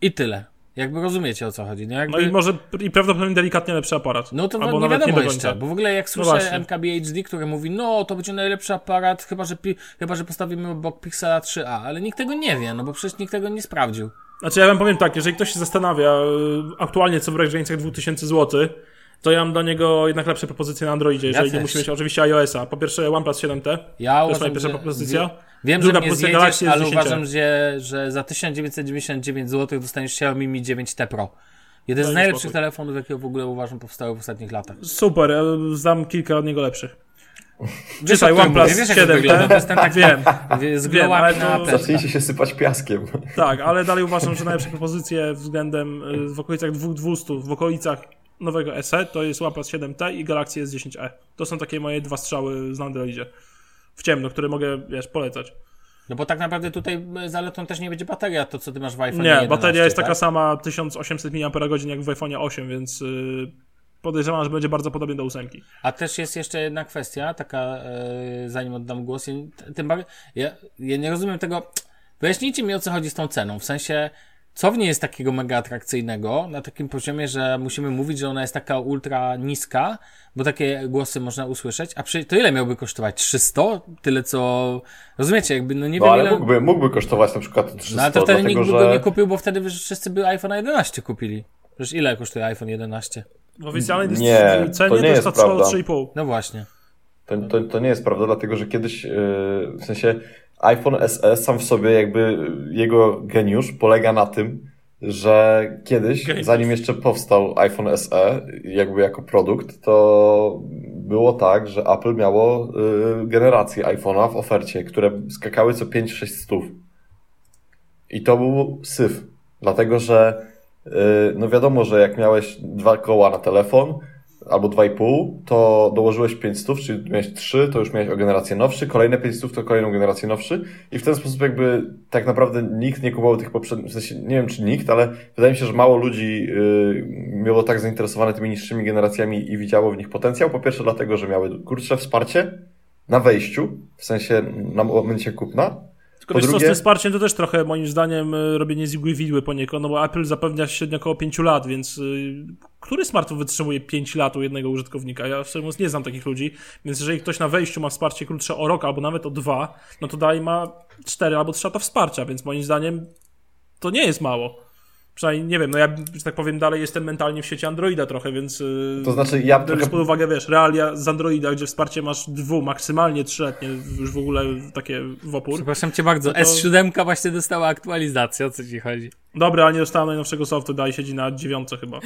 I tyle. Jakby rozumiecie o co chodzi, nie? Jakby... No i może i prawdopodobnie delikatnie lepszy aparat. No to Albo nie wiadomo do jeszcze, bo w ogóle jak słyszę właśnie. MKBHD, który mówi, no to będzie najlepszy aparat, chyba że, chyba, że postawimy obok Pixela 3a, ale nikt tego nie wie, no bo przecież nikt tego nie sprawdził. Znaczy ja wam powiem tak, jeżeli ktoś się zastanawia y, aktualnie co w granicach 2000 zł, to ja mam dla niego jednak lepsze propozycje na Androidzie, jeżeli nie też. musi mieć oczywiście iOS-a. Po pierwsze OnePlus 7T, Ja to jest moja pierwsza propozycja. Wie, wiem, Druga że mnie zjedziesz, ale S10. uważam, że, że za 1999 zł dostaniesz Xiaomi Mi 9T Pro. Jeden z najlepszych spokój. telefonów, jakie w ogóle uważam powstały w ostatnich latach. Super, ja znam kilka od niego lepszych. Czytaj OnePlus mówię, wiesz, jak to 7T. wygląda? To jest ten taki Wiem, z Wiem, ale to- na. Zacznijcie się sypać piaskiem. tak, ale dalej uważam, że najlepsze propozycje względem y, w okolicach 2200, w okolicach nowego SE to jest OnePlus 7T i Galaxy S10e. To są takie moje dwa strzały z Androidzie. W ciemno, które mogę, wiesz, polecać. No bo tak naprawdę tutaj zaletą też nie będzie bateria, to co ty masz w iPhone Nie, 11, bateria jest tak? taka sama 1800 mAh jak w iPhone 8, więc y, podejrzewam, że będzie bardzo podobnie do ósemki. A też jest jeszcze jedna kwestia, taka, e, zanim oddam głos. Tym bardziej, ja, ja nie rozumiem tego. Wyjaśnijcie mi o co chodzi z tą ceną. W sensie, co w niej jest takiego mega atrakcyjnego na takim poziomie, że musimy mówić, że ona jest taka ultra niska, bo takie głosy można usłyszeć. A przy, to ile miałby kosztować? 300? Tyle co. Rozumiecie, jakby, no nie No wiem ale ile. mógłby, mógłby kosztować na przykład 300, No ale to wtedy dlatego nikt by że... nie kupił, bo wtedy wszyscy by iPhone 11 kupili. Przecież ile kosztuje iPhone 11? W oficjalnej Nie, cenie to to, nie jest jest to trwało prawda. 3,5. No właśnie. To, to, to nie jest prawda, dlatego że kiedyś, yy, w sensie iPhone SE sam w sobie jakby jego geniusz polega na tym, że kiedyś, Geniusz. zanim jeszcze powstał iPhone SE jakby jako produkt, to było tak, że Apple miało yy, generacje iPhone'a w ofercie, które skakały co 5-6 stów. I to był syf, dlatego że yy, no wiadomo, że jak miałeś dwa koła na telefon, albo 2,5, to dołożyłeś 5 stów, czyli miałeś 3, to już miałeś o generację nowszy, kolejne 5 stów to kolejną generację nowszy i w ten sposób jakby tak naprawdę nikt nie kupował tych poprzednich, w sensie nie wiem czy nikt, ale wydaje mi się, że mało ludzi yy, było tak zainteresowane tymi niższymi generacjami i widziało w nich potencjał. Po pierwsze dlatego, że miały krótsze wsparcie na wejściu, w sensie na momencie kupna, Tylko Po wiesz co, z drugie- tym wsparciem to też trochę moim zdaniem y, robienie z igły widły poniekąd, no bo Apple zapewnia średnio około 5 lat, więc y, który smartfon wytrzymuje 5 lat u jednego użytkownika? Ja szczerze mówiąc nie znam takich ludzi, więc jeżeli ktoś na wejściu ma wsparcie krótsze o rok albo nawet o dwa, no to dalej ma 4 albo 3 lata wsparcia, więc moim zdaniem to nie jest mało. Przynajmniej, nie wiem, no ja, że tak powiem, dalej jestem mentalnie w sieci Androida trochę, więc... y, to znaczy ja Biorąc trochę pod uwagę, wiesz, realia z Androida, gdzie wsparcie masz dwu, maksymalnie trzyletnie, już w ogóle takie w opór. Przepraszam cię bardzo. No to- S7 właśnie dostała aktualizację, o co ci chodzi? Dobra, ale nie dostałem najnowszego softu, dalej siedzi na dziewiątce chyba.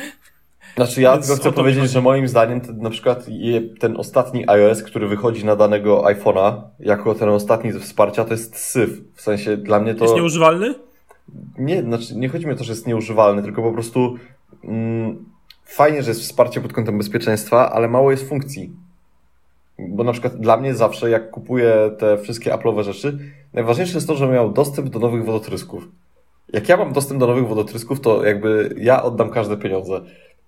Znaczy ja Więc tylko chcę powiedzieć, że moim zdaniem ten, na przykład je- ten ostatni iOS, który wychodzi na danego iPhone'a, jako ten ostatni ze wsparcia, to jest syf. W sensie dla mnie to... Jest nieużywalny? Nie, znaczy nie chodzi mi o to, że jest nieużywalny, tylko po prostu mm, fajnie, że jest wsparcie pod kątem bezpieczeństwa, ale mało jest funkcji. Bo na przykład dla mnie zawsze, jak kupuję te wszystkie Apple'owe rzeczy, najważniejsze jest to, że miał dostęp do nowych wodotrysków. Jak ja mam dostęp do nowych wodotrysków, to jakby ja oddam każde pieniądze.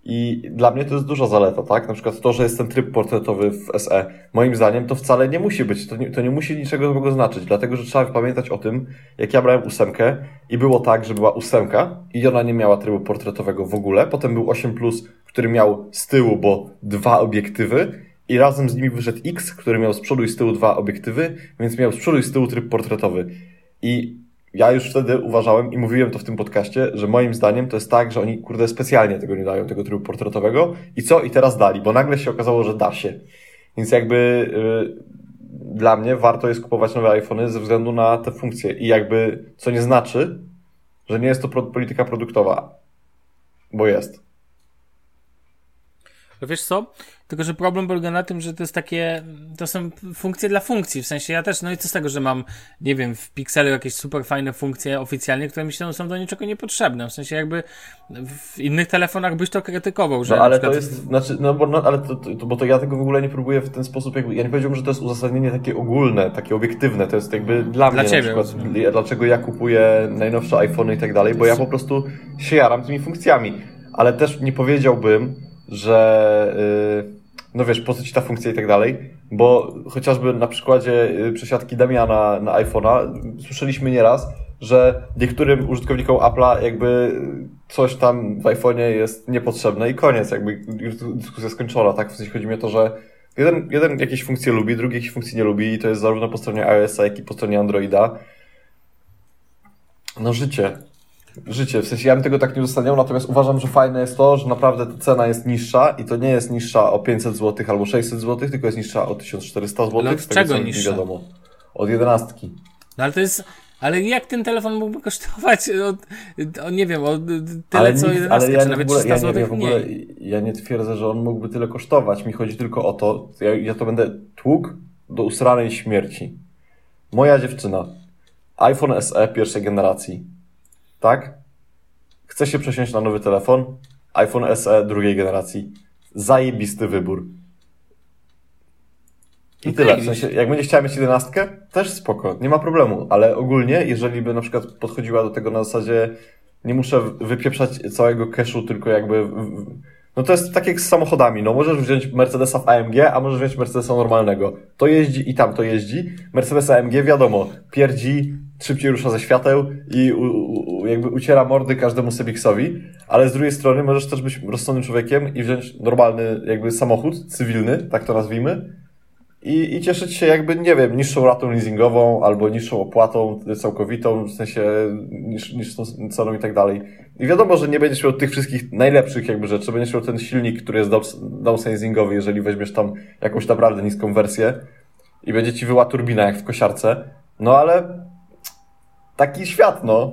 I dla mnie to jest duża zaleta, tak? Na przykład to, że jest ten tryb portretowy w SE. Moim zdaniem to wcale nie musi być, to nie, to nie musi niczego nowego znaczyć, dlatego że trzeba pamiętać o tym, jak ja brałem ósemkę i było tak, że była ósemka i ona nie miała trybu portretowego w ogóle. Potem był 8, który miał z tyłu, bo dwa obiektywy i razem z nimi wyszedł X, który miał z przodu i z tyłu dwa obiektywy, więc miał z przodu i z tyłu tryb portretowy. I ja już wtedy uważałem i mówiłem to w tym podcaście, że moim zdaniem to jest tak, że oni, kurde, specjalnie tego nie dają, tego trybu portretowego. I co? I teraz dali, bo nagle się okazało, że da się. Więc jakby yy, dla mnie warto jest kupować nowe iPhony ze względu na te funkcje. I jakby, co nie znaczy, że nie jest to polityka produktowa. Bo jest. Wiesz co? Tylko, że problem polega na tym, że to jest takie, to są funkcje dla funkcji, w sensie ja też, no i co z tego, że mam, nie wiem, w Pixelu jakieś super fajne funkcje oficjalnie, które mi się są do niczego niepotrzebne, w sensie jakby w innych telefonach byś to krytykował, że No ale przykład... to jest, znaczy, no bo, no, ale to, to, bo to ja tego w ogóle nie próbuję w ten sposób, jakby, ja nie powiedziałbym, że to jest uzasadnienie takie ogólne, takie obiektywne, to jest jakby dla, Dla mnie ciebie, na przykład, rozumiem. dlaczego ja kupuję najnowsze iPhony i tak dalej, bo ja po prostu się jaram tymi funkcjami, ale też nie powiedziałbym, że, yy, no wiesz, po co ci ta funkcja i tak dalej, bo chociażby na przykładzie yy, przesiadki Damiana na iPhone'a słyszeliśmy nieraz, że niektórym użytkownikom Apple'a jakby coś tam w iPhone'ie jest niepotrzebne i koniec, jakby już dyskusja skończona, tak? W sensie chodzi mi o to, że jeden, jeden jakieś funkcje lubi, drugi jakieś funkcji nie lubi i to jest zarówno po stronie iOS-a, jak i po stronie Androida. No życie. Życie. W sensie ja bym tego tak nie uzasadniał, natomiast uważam, że fajne jest to, że naprawdę ta cena jest niższa i to nie jest niższa o 500 zł albo 600 zł, tylko jest niższa o 1400 zł. Ale od z tego, czego niższa? wiadomo. Od jedenastki. No ale to jest, ale jak ten telefon mógłby kosztować, o, o nie wiem, o tyle ale, co nikt, 11, ale ja czy nie, nawet ogóle, 300 ja, nie, zł ja, w ogóle, mniej. ja nie twierdzę, że on mógłby tyle kosztować. Mi chodzi tylko o to, ja, ja to będę tłukł do usranej śmierci. Moja dziewczyna, iPhone SE pierwszej generacji, tak? Chce się przesiąść na nowy telefon, iPhone SE drugiej generacji. Zajebisty wybór. I No tyle. W sensie, jak będzie chciała mieć jedenastkę, też spoko, nie ma problemu. Ale ogólnie, jeżeli by na przykład podchodziła do tego na zasadzie, nie muszę wypieprzać całego cashu, tylko jakby. No to jest tak jak z samochodami. No możesz wziąć Mercedesa w AMG, a możesz wziąć Mercedesa normalnego. To jeździ i tam to jeździ. Mercedes AMG wiadomo, pierdzi, szybciej rusza ze świateł i u, u, jakby uciera mordy każdemu Sebixowi, ale z drugiej strony możesz też być rozsądnym człowiekiem i wziąć normalny jakby samochód cywilny, tak to nazwijmy, i, i cieszyć się jakby, nie wiem, niższą ratą leasingową albo niższą opłatą całkowitą, w sensie niż, niższą ceną i tak dalej. I wiadomo, że nie będziesz miał tych wszystkich najlepszych jakby rzeczy, będziesz miał ten silnik, który jest down- downsizingowy, jeżeli weźmiesz tam jakąś naprawdę niską wersję i będzie ci wyła turbina jak w kosiarce. No ale taki świat, no.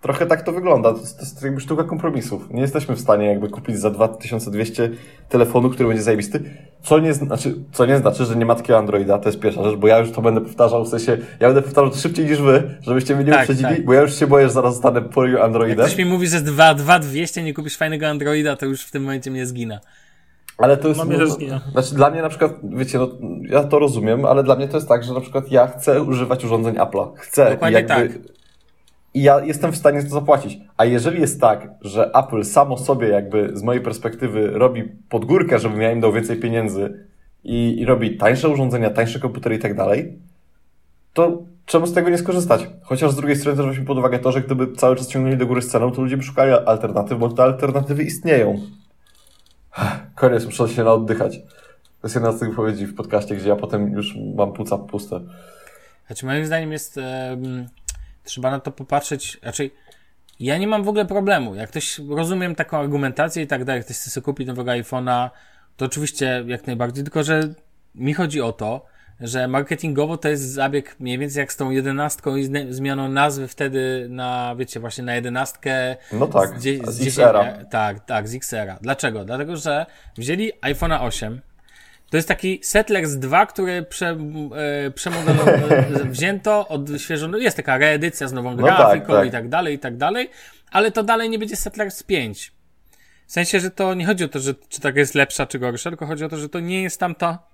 Trochę tak to wygląda. To jest, to jest jakby sztuka kompromisów. Nie jesteśmy w stanie jakby kupić za 2200 telefonu, który będzie zajebisty. Co nie, znaczy, co nie znaczy, że nie ma takiego Androida, to jest pierwsza rzecz, bo ja już to będę powtarzał, w sensie, ja będę powtarzał to szybciej niż wy, żebyście mnie nie Tak, uprzedzili, tak. bo ja już się boję, że zaraz zostanę po Jak Androidem. ktoś mi mówi, że z 2, 2200 nie kupisz fajnego Androida, to już w tym momencie mnie zgina. Ale to jest. Mam nadzieję, że zginie. znaczy, dla mnie na przykład, wiecie, no, ja to rozumiem, ale dla mnie to jest tak, że na przykład ja chcę używać urządzeń Apple'a. Chcę. Dokładnie I jakby, tak. I ja jestem w stanie to zapłacić. A jeżeli jest tak, że Apple samo sobie jakby z mojej perspektywy robi podgórkę, żebym ja im dał więcej pieniędzy i, i robi tańsze urządzenia, tańsze komputery i tak dalej, to czemu z tego nie skorzystać? Chociaż z drugiej strony też weźmy pod uwagę to, że gdyby cały czas ciągnęli do góry z ceną, to ludzie by szukali alternatyw, bo te alternatywy istnieją. Koniec, muszę się na oddychać. To jest jedna z tych wypowiedzi w podcaście, gdzie ja potem już mam płuca puste. Znaczy, moim zdaniem jest. em, trzeba na to popatrzeć. Raczej. Ja nie mam w ogóle problemu. Jak ktoś rozumiem taką argumentację i tak dalej, ktoś chce sobie kupić nowego iPhone'a, to oczywiście jak najbardziej, tylko że mi chodzi o to, że marketingowo to jest zabieg mniej więcej jak z tą jedenastką i zmianą nazwy wtedy na, wiecie, właśnie na jedenastkę. No tak, z, z z XR-a. 10 Tak, tak, z. Dlaczego? Dlatego, że wzięli iPhone'a 8, to jest taki Settlers 2, który prze, e, przemodelo, e, wzięto, odświeżono. Jest taka reedycja z nową No tak, grafiką tak. i tak dalej, i tak dalej, ale to dalej nie będzie Settlers 5. W sensie, że to nie chodzi o to, że czy tak jest lepsza, czy gorsza, tylko chodzi o to, że to nie jest tamta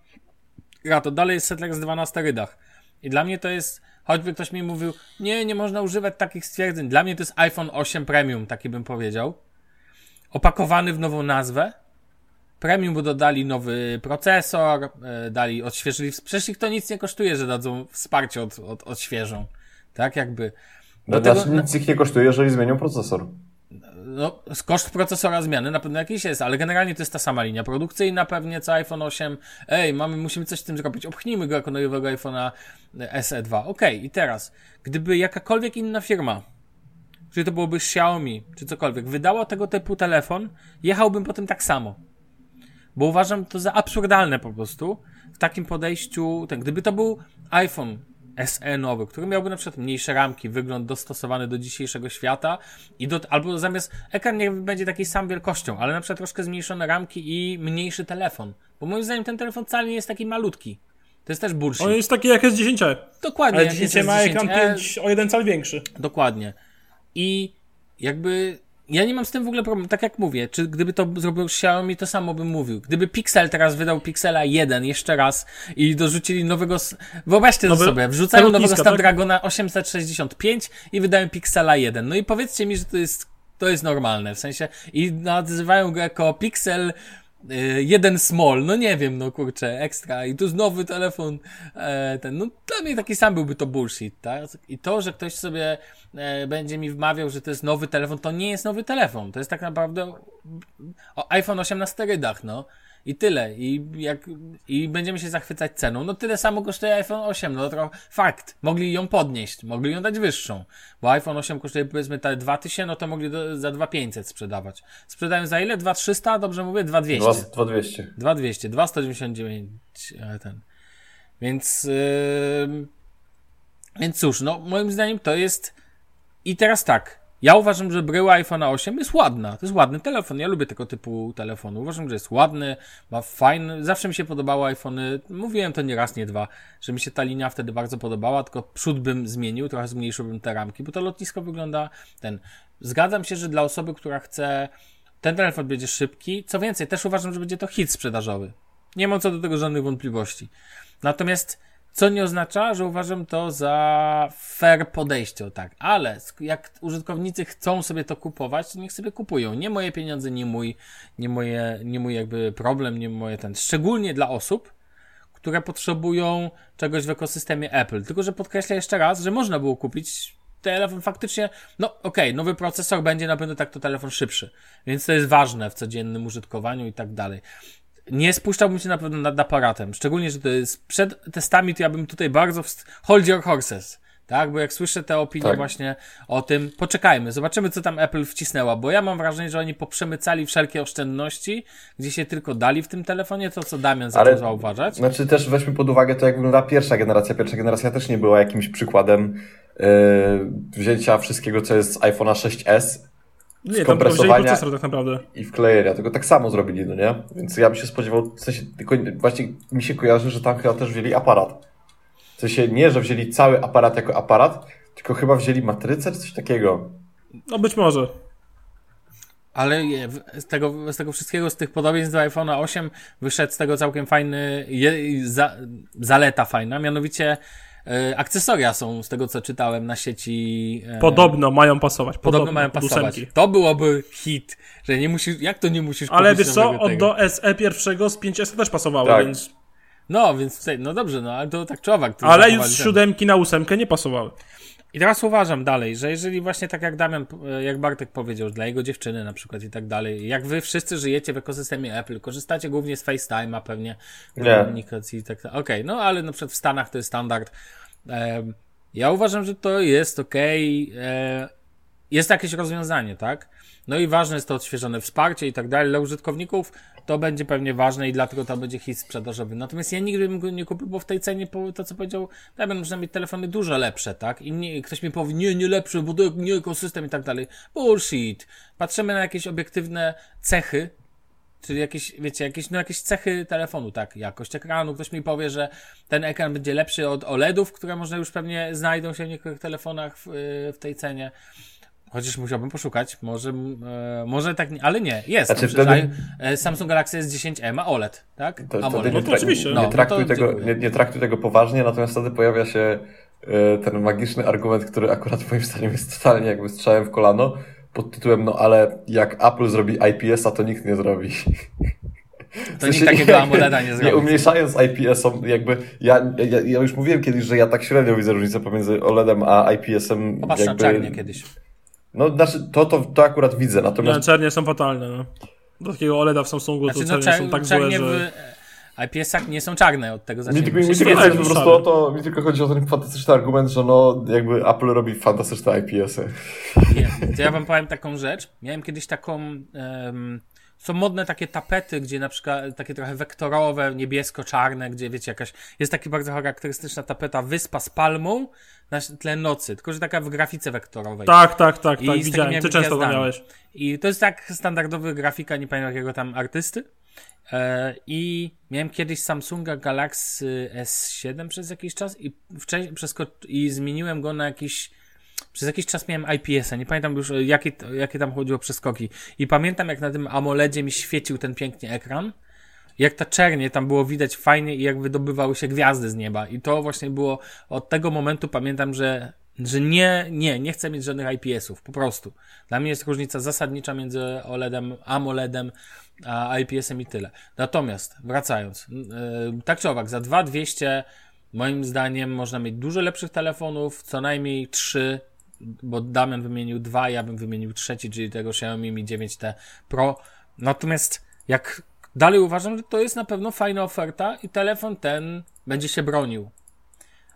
gra, to dalej jest Settlers 2 na sterydach. I dla mnie to jest, choćby ktoś mi mówił, nie, nie można używać takich stwierdzeń. Dla mnie to jest iPhone 8 Premium, taki bym powiedział. Opakowany w nową nazwę. Premium, bo dodali nowy procesor, e, dali, odświeżyli. Przecież ich to nic nie kosztuje, że dadzą wsparcie od, od, odświeżą. Tak, jakby. No, tego, nic ich nie kosztuje, jeżeli zmienią procesor. No, koszt procesora zmiany na pewno jakiś jest, ale generalnie to jest ta sama linia produkcyjna pewnie co iPhone 8. Ej, mamy, musimy coś z tym zrobić, obchnijmy go jako nowego iPhone'a SE2. Ok, i teraz, gdyby jakakolwiek inna firma, czy to byłoby Xiaomi, czy cokolwiek, wydała tego typu telefon, jechałbym po tym tak samo. Bo uważam to za absurdalne po prostu w takim podejściu. Ten, gdyby to był iPhone SE nowy, który miałby na przykład mniejsze ramki, wygląd dostosowany do dzisiejszego świata i do, albo zamiast ekran nie będzie takiej sam wielkością, ale na przykład troszkę zmniejszone ramki i mniejszy telefon. Bo moim zdaniem ten telefon wcale nie jest taki malutki. To jest też bullshit. On jest taki jak S10. Dokładnie. Ale jak 10 jest ma S10e. ekran 5 o jeden cal większy. Dokładnie. I jakby ja nie mam z tym w ogóle problemu. Tak jak mówię, czy gdyby to zrobił Xiaomi, to samo bym mówił. Gdyby Pixel teraz wydał Pixela 1 jeszcze raz i dorzucili nowego. Wyobraźcie Nowy- sobie, wrzucają nowego tak? Snapdragona 865 i wydają Pixela 1. No i powiedzcie mi, że to jest, to jest normalne. W sensie, i nazywają go jako Pixel. Y, Jeden small, no nie wiem, no kurczę, ekstra. I tu nowy telefon, e, ten, no dla mnie taki sam byłby to bullshit, tak? I to, że ktoś sobie e, będzie mi wmawiał, że to jest nowy telefon, to nie jest nowy telefon. To jest tak naprawdę o, iPhone 8 na sterydach, no. I tyle. I, jak, I będziemy się zachwycać ceną. No tyle samo kosztuje iPhone 8. No to fakt. Mogli ją podnieść. Mogli ją dać wyższą. Bo iPhone 8 kosztuje powiedzmy te 2000, no to mogli do, za 2500 sprzedawać. Sprzedają za ile? 2300? Dobrze mówię? 2200. 2200. 2200, 2,199 e, ten. Więc, yy, więc cóż, no moim zdaniem to jest i teraz tak. Ja uważam, że bryła iPhone 8 jest ładna. To jest ładny telefon. Ja lubię tego typu telefonu. Uważam, że jest ładny, ma fajny. Zawsze mi się podobały iPhony. Mówiłem to nie raz, nie dwa, że mi się ta linia wtedy bardzo podobała, tylko przód bym zmienił, trochę zmniejszyłbym te ramki, bo to lotnisko wygląda ten. Zgadzam się, że dla osoby, która chce ten telefon będzie szybki. Co więcej, też uważam, że będzie to hit sprzedażowy. Nie mam co do tego żadnych wątpliwości. Natomiast, co nie oznacza, że uważam to za fair podejście, tak. Ale jak użytkownicy chcą sobie to kupować, to niech sobie kupują. Nie moje pieniądze, nie mój, nie moje, nie mój jakby problem, nie moje ten. Szczególnie dla osób, które potrzebują czegoś w ekosystemie Apple. Tylko, że podkreślę jeszcze raz, że można było kupić telefon faktycznie, no okej, nowy procesor będzie na pewno tak to telefon szybszy, więc to jest ważne w codziennym użytkowaniu i tak dalej. Nie spuszczałbym się na pewno nad aparatem, szczególnie, że to jest przed testami, to ja bym tutaj bardzo wst- hold your horses. Tak, bo jak słyszę te opinie Tak. właśnie o tym, poczekajmy, zobaczymy co tam Apple wcisnęła, bo ja mam wrażenie, że oni poprzemycali wszelkie oszczędności, gdzie się tylko dali w tym telefonie, to co Damian zaczął Ale- zauważać. Znaczy też weźmy pod uwagę to, jak wygląda pierwsza generacja. Pierwsza generacja też nie była jakimś przykładem yy, wzięcia wszystkiego, co jest z iPhone'a 6s Nie, tam procesor tak naprawdę. i wklejenia. Tylko tak samo zrobili, no nie? Więc ja bym się spodziewał, w sensie, tylko właśnie mi się kojarzy, że tam chyba też wzięli aparat. W sensie nie, że wzięli cały aparat jako aparat, tylko chyba wzięli matrycę czy coś takiego. No być może. Ale z tego, z tego wszystkiego, z tych podobieństw do iPhone'a 8 wyszedł z tego całkiem fajny, je, za, zaleta fajna, mianowicie akcesoria są, z tego co czytałem na sieci. E, Podobno mają pasować. podobno Podobno, mają pasować. ósemki. To byłoby hit, że nie musisz, jak to nie musisz Ale wiesz co, od do SE pierwszego z 5S też pasowały, Tak. więc... No, więc no dobrze, no ale to tak czy owak. Ale już z siódemki na ósemkę nie pasowały. I teraz uważam dalej, że jeżeli właśnie tak jak Damian, e, jak Bartek powiedział, że dla jego dziewczyny na przykład i tak dalej, jak wy wszyscy żyjecie w ekosystemie Apple, korzystacie głównie z FaceTime'a pewnie, Nie. komunikacji i tak dalej. Okej, no ale na przykład w Stanach to jest standard. Ja uważam, że to jest okej. e, Jest jakieś rozwiązanie, tak? No i ważne jest to odświeżone wsparcie i tak dalej. Dla użytkowników to będzie pewnie ważne i dlatego to będzie hit sprzedażowy. Natomiast ja nigdy bym go nie kupił, bo w tej cenie, to co powiedział Damian, można mieć telefony dużo lepsze, tak? I nie, ktoś mi powie, nie, nie lepsze, bo to nie ekosystem i tak dalej. Bullshit. Patrzymy na jakieś obiektywne cechy, Czyli jakieś, wiecie, jakieś, no jakieś cechy telefonu, tak, jakość ekranu. Ktoś mi powie, że ten ekran będzie lepszy od OLEDów, które można już pewnie znajdą się w niektórych telefonach w, y, w tej cenie. Chociaż musiałbym poszukać, może, e, może tak, nie, ale nie, jest. Znaczy No wtedy- e, Samsung Galaxy S10e ma OLED, tak? To, AMOLED. No nie, to tra- oczywiście. nie, No, no traktuj to tego, nie, nie traktuj tego poważnie, natomiast wtedy pojawia się e, ten magiczny argument, który akurat moim zdaniem jest totalnie jakby strzałem w kolano, pod tytułem, no ale jak Apple zrobi IPS-a, to nikt nie zrobi. To nikt takiego AMOLEDa nie Nie zrobi. umniejszając IPS-om, jakby ja, ja, ja już mówiłem kiedyś, że ja tak średnio widzę różnicę pomiędzy OLEDem a IPS-em. Popatrz na jakby, czarnie kiedyś. No, znaczy, to, to, to akurat widzę, Nie, natomiast czernie są fatalne, no. Do takiego OLEDa w Samsungu Znaczy, to no, czernie czer- są tak złe, że... w IPS-ach nie są czarne od tego mi zacznijmy. tylko, mi Się tylko chodzi po prostu o to, mi tylko chodzi o ten fantastyczny argument, że no, jakby Apple robi fantastyczne IPS-y. Nie, to ja wam powiem taką rzecz. Miałem kiedyś taką. em, są modne takie tapety, gdzie na przykład takie trochę wektorowe, niebiesko-czarne, gdzie wiecie, jakaś. Jest taka bardzo charakterystyczna tapeta wyspa z palmą na tle nocy, tylko że taka w grafice wektorowej. Tak, tak, tak, I tak, widziałem. Ty często to miałeś. I to jest tak standardowy grafika, nie pamiętam jakiego tam artysty. E, I miałem kiedyś Samsunga Galaxy S7 przez jakiś czas i wcześniej i zmieniłem go na jakiś przez jakiś czas miałem IPS-a, nie pamiętam już jakie, jakie tam chodziło przeskoki. I pamiętam jak na tym AMOLEDzie mi świecił ten pięknie ekran. Jak ta czernie tam było widać fajnie i jak wydobywały się gwiazdy z nieba. I to właśnie było od tego momentu pamiętam, że, że nie, nie, nie chcę mieć żadnych IPS-ów, po prostu. Dla mnie jest różnica zasadnicza między OLEDem, AMOLEDem, a IPS-em i tyle. Natomiast, wracając, yy, tak czy owak, za 2200 moim zdaniem można mieć dużo lepszych telefonów, co najmniej trzy, bo Damian wymienił dwa, ja bym wymienił trzeci, czyli tego Xiaomi Mi 9T Pro. Natomiast jak dalej uważam, że to jest na pewno fajna oferta i telefon ten będzie się bronił.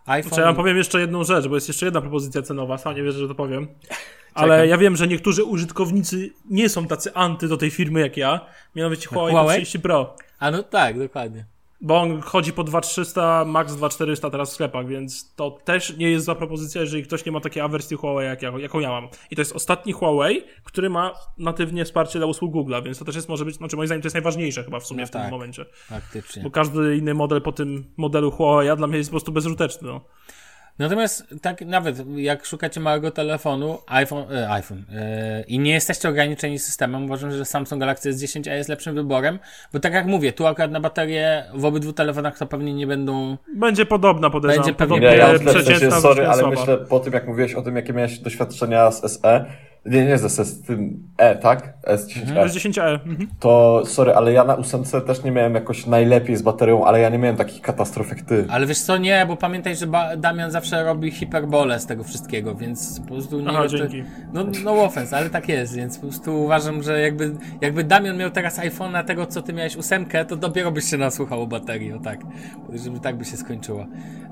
iPhone... Znaczy, ja wam powiem jeszcze jedną rzecz, bo jest jeszcze jedna propozycja cenowa, sam nie wierzę, że to powiem. Ale ja wiem, że niektórzy użytkownicy nie są tacy anty do tej firmy jak ja. Mianowicie Huawei, Huawei? P30 Pro. A no tak, dokładnie. Bo on chodzi po 2300, max 2400 teraz w sklepach, więc to też nie jest zła propozycja, jeżeli ktoś nie ma takiej awersji Huawei, jak ja, jaką ja mam. I to jest ostatni Huawei, który ma natywnie wsparcie dla usług Google'a, więc to też jest, może być, znaczy moim zdaniem to jest najważniejsze chyba w sumie No w tym tak. momencie. Faktycznie. Bo każdy inny model po tym modelu Huawei dla mnie jest po prostu bezużyteczny. No. Natomiast tak nawet jak szukacie małego telefonu, iPhone, e, iPhone e, i nie jesteście ograniczeni systemem, uważam, że Samsung Galaxy S10 jest lepszym wyborem, bo tak jak mówię, tu akurat na baterię w obydwu telefonach to pewnie nie będą Będzie podobna, podejrzewam. Będzie pewnie Nie, ja myślę, w przeciętna, sensie, sorry, ale słaba. myślę po tym, jak mówiłeś o tym, jakie miałeś doświadczenia z SE, nie, nie z z tym E, tak? S10e. To jest 10e. Mhm. To, sorry, ale ja na ósemce też nie miałem jakoś najlepiej z baterią, ale ja nie miałem takich katastrof jak ty. Ale wiesz co, nie, bo pamiętaj, że ba- Damian zawsze robi hiperbolę z tego wszystkiego, więc po prostu nie Aha, to- dzięki. No, no offense, ale tak jest, więc po prostu uważam, że jakby, jakby Damian miał teraz iPhone'a tego, co ty miałeś ósemkę, to dopiero byś się nasłuchał o baterii, o tak. Żeby tak by się skończyło.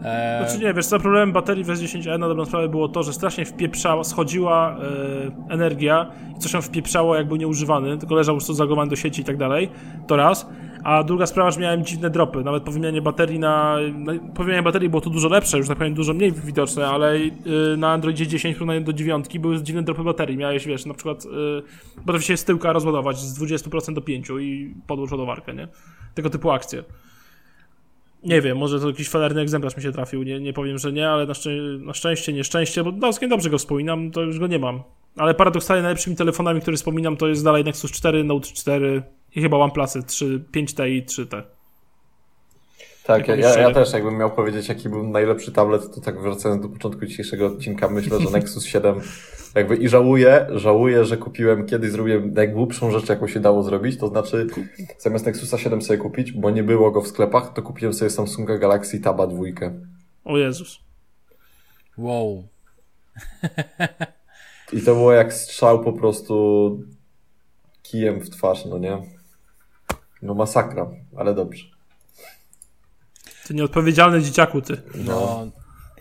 Eee, Znaczy nie, wiesz co, problemem baterii w S10e na dobrą sprawę było to, że strasznie wpieprzała, schodziła e, energia i coś ją wpieprzało jakby nieużywany, tylko leżał już zagowany do sieci i tak dalej, to raz. A druga sprawa, że miałem dziwne dropy, nawet po wymianie baterii na, na po wymianie baterii było to dużo lepsze, już tak powiem dużo mniej widoczne, ale y, na Androidzie 10 w porównaniu do 9 były dziwne dropy baterii, miałeś wiesz, na przykład y, potrafi się z tyłka rozładować z 20% do 5 i podłącz ładowarkę, nie? Tego typu akcje. Nie wiem, może to jakiś felerny egzemplarz mi się trafił, nie, nie powiem, że nie, ale na, szczę na szczęście, nieszczęście, bo całkiem dobrze go wspominam, to już go nie mam. Ale paradoksalnie najlepszymi telefonami, które wspominam, to jest dalej Nexus 4, Note 4 i chyba OnePlusy 3, 5T i 3T. Tak, ja, ja, ja też jakbym miał powiedzieć, jaki był najlepszy tablet, to tak wracając do początku dzisiejszego odcinka, myślę, że Nexus 7 jakby i żałuję, żałuję, że kupiłem kiedyś, zrobiłem najgłupszą rzecz, jaką się dało zrobić, to znaczy zamiast Nexusa 7 sobie kupić, bo nie było go w sklepach, to kupiłem sobie Samsunga Galaxy Taba 2. O Jezus. wow. I to było jak strzał po prostu kijem w twarz, no nie? No masakra, ale dobrze. Ty nieodpowiedzialny dzieciaku, ty. No,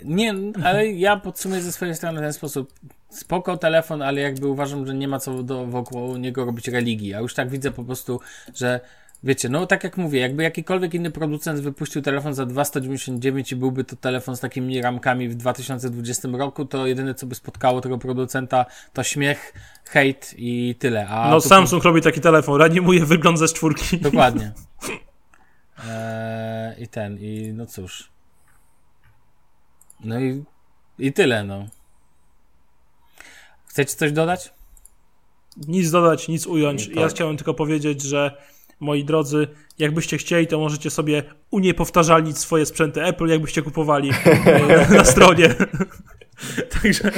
nie, ale ja podsumuję ze swojej strony w ten sposób. Spoko telefon, ale jakby uważam, że nie ma co do, wokół niego robić religii. A już tak widzę po prostu, że wiecie, no tak jak mówię, jakby jakikolwiek inny producent wypuścił telefon za 299 i byłby to telefon z takimi ramkami w 2020 roku, to jedyne co by spotkało tego producenta to śmiech, hejt i tyle. A No tu- Samsung robi taki telefon, reanimuje wygląd ze czwórki. Dokładnie. Eee, I ten, i no cóż. No i, i tyle, no. Chcecie coś dodać? Nic dodać, nic ująć. Tak. Ja chciałem tylko powiedzieć, że moi drodzy, jakbyście chcieli, to możecie sobie uniepowtarzalnić swoje sprzęty Apple, jakbyście kupowali na stronie. Także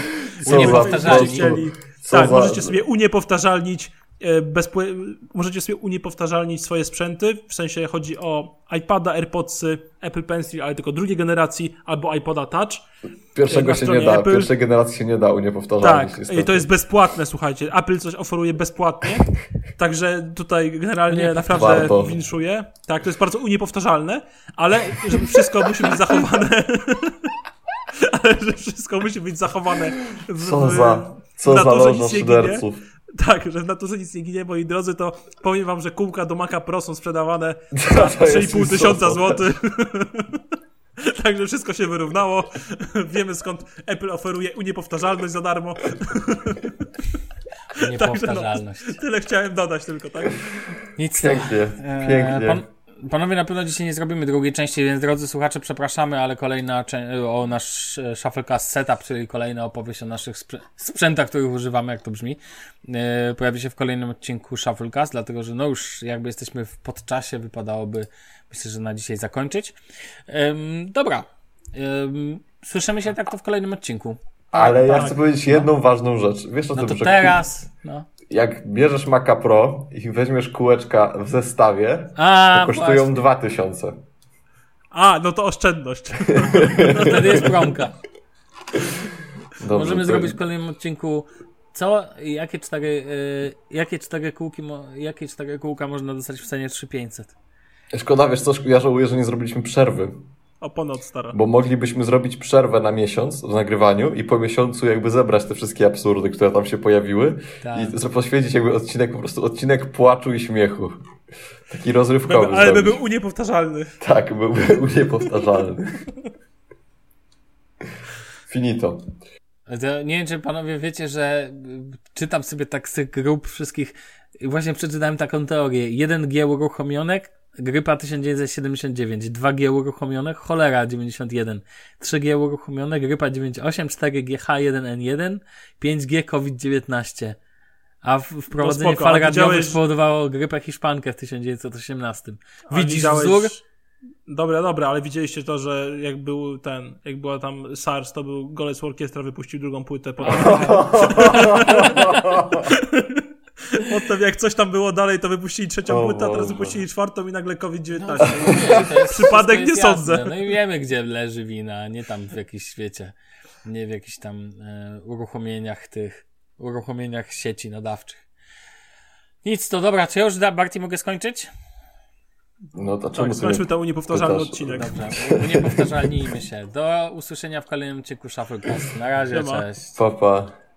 Co Nie za- powtarzalni. po prostu- chcieli. Tak, za- możecie sobie uniepowtarzalnić bezpły- możecie sobie uniepowtarzalnić swoje sprzęty, w sensie chodzi o iPada, AirPodsy, Apple Pencil, ale tylko drugiej generacji, albo iPoda Touch. Pierwszego na się nie da, Apple- pierwszej generacji się nie da uniepowtarzalnie. Tak, i to jest bezpłatne, słuchajcie. Apple coś oferuje bezpłatnie, także tutaj generalnie naprawdę Warto. winszuję. Tak, to jest bardzo uniepowtarzalne, ale żeby wszystko musi być zachowane. ale że wszystko musi być zachowane. W, Co za, co w za nic nie ginie. Tak, że w naturze nic nie ginie, moi drodzy, to powiem wam, że kółka do Maca Pro są sprzedawane To za jest 3,5 tysiąca złotych. Także wszystko się wyrównało. Wiemy skąd Apple oferuje uniepowtarzalność za darmo. Niepowtarzalność. Tyle chciałem dodać tylko, tak? Nic. Pięknie, Eee, pięknie. Pan, panowie, na pewno dzisiaj nie zrobimy drugiej części, więc drodzy słuchacze, przepraszamy, ale kolejna o nasz e, Shufflecast Setup, czyli kolejna opowieść o naszych sprze- sprzętach, których używamy, jak to brzmi, e, pojawi się w kolejnym odcinku Shufflecast, dlatego że no już jakby jesteśmy w podczasie, wypadałoby myślę, że na dzisiaj zakończyć. Dobra. Słyszymy się tak to w kolejnym odcinku. Ale ja tak. chcę powiedzieć jedną ważną rzecz. Wiesz o No tym, to że teraz. No. Jak bierzesz Maca Pro i weźmiesz kółeczka w zestawie, A, to kosztują właśnie. 2000. A, no to oszczędność. No wtedy jest promka. Dobrze, Możemy to- zrobić w kolejnym odcinku. Co, jakie cztery, y, jakie cztery kółki, jakie cztery kółka można dostać w cenie 3500? Szkoda, wiesz co, ja żałuję, że nie zrobiliśmy przerwy, Opona od stara. bo moglibyśmy zrobić przerwę na miesiąc w nagrywaniu i po miesiącu jakby zebrać te wszystkie absurdy, które tam się pojawiły Tak. i poświęcić jakby odcinek, po prostu odcinek płaczu i śmiechu. Taki rozrywkowy. Ale by był uniepowtarzalny. Tak, byłby niepowtarzalny. Finito. To nie wiem, czy panowie wiecie, że y, czytam sobie tak z tych grup wszystkich właśnie przeczytałem taką teorię. 1G uruchomionek, grypa 1979, 2G uruchomionek, cholera 91, 3G uruchomione, grypa 98, 4G H1N1, 5G COVID-19. A w- wprowadzenie No spoko, fal radiowych widziałeś- spowodowało grypę hiszpankę w 1918. A Widzisz widziałeś- wzór? Dobra, dobra, ale widzieliście to, że jak był ten, jak była tam SARS, to był Golec Orkiestra, wypuścił drugą płytę potem. Potem jak coś tam było dalej, to wypuścili trzecią O płytę, a teraz wypuścili czwartą i nagle COVID-19. No, to Przypadek nie sądzę. jasne. No i wiemy, gdzie leży wina, nie tam w jakiś świecie, nie w jakichś tam e, uruchomieniach tych, uruchomieniach sieci nadawczych. Nic, to dobra, czy ja już, da- Barty, mogę skończyć? No to Tak, czemu skończmy sobie... ten uniepowtarzalny pytasz? odcinek. Dobrze, nie powtarzalnijmy się. Do usłyszenia w kolejnym odcinku Shufflecast. Na razie, Siema. cześć. Papa.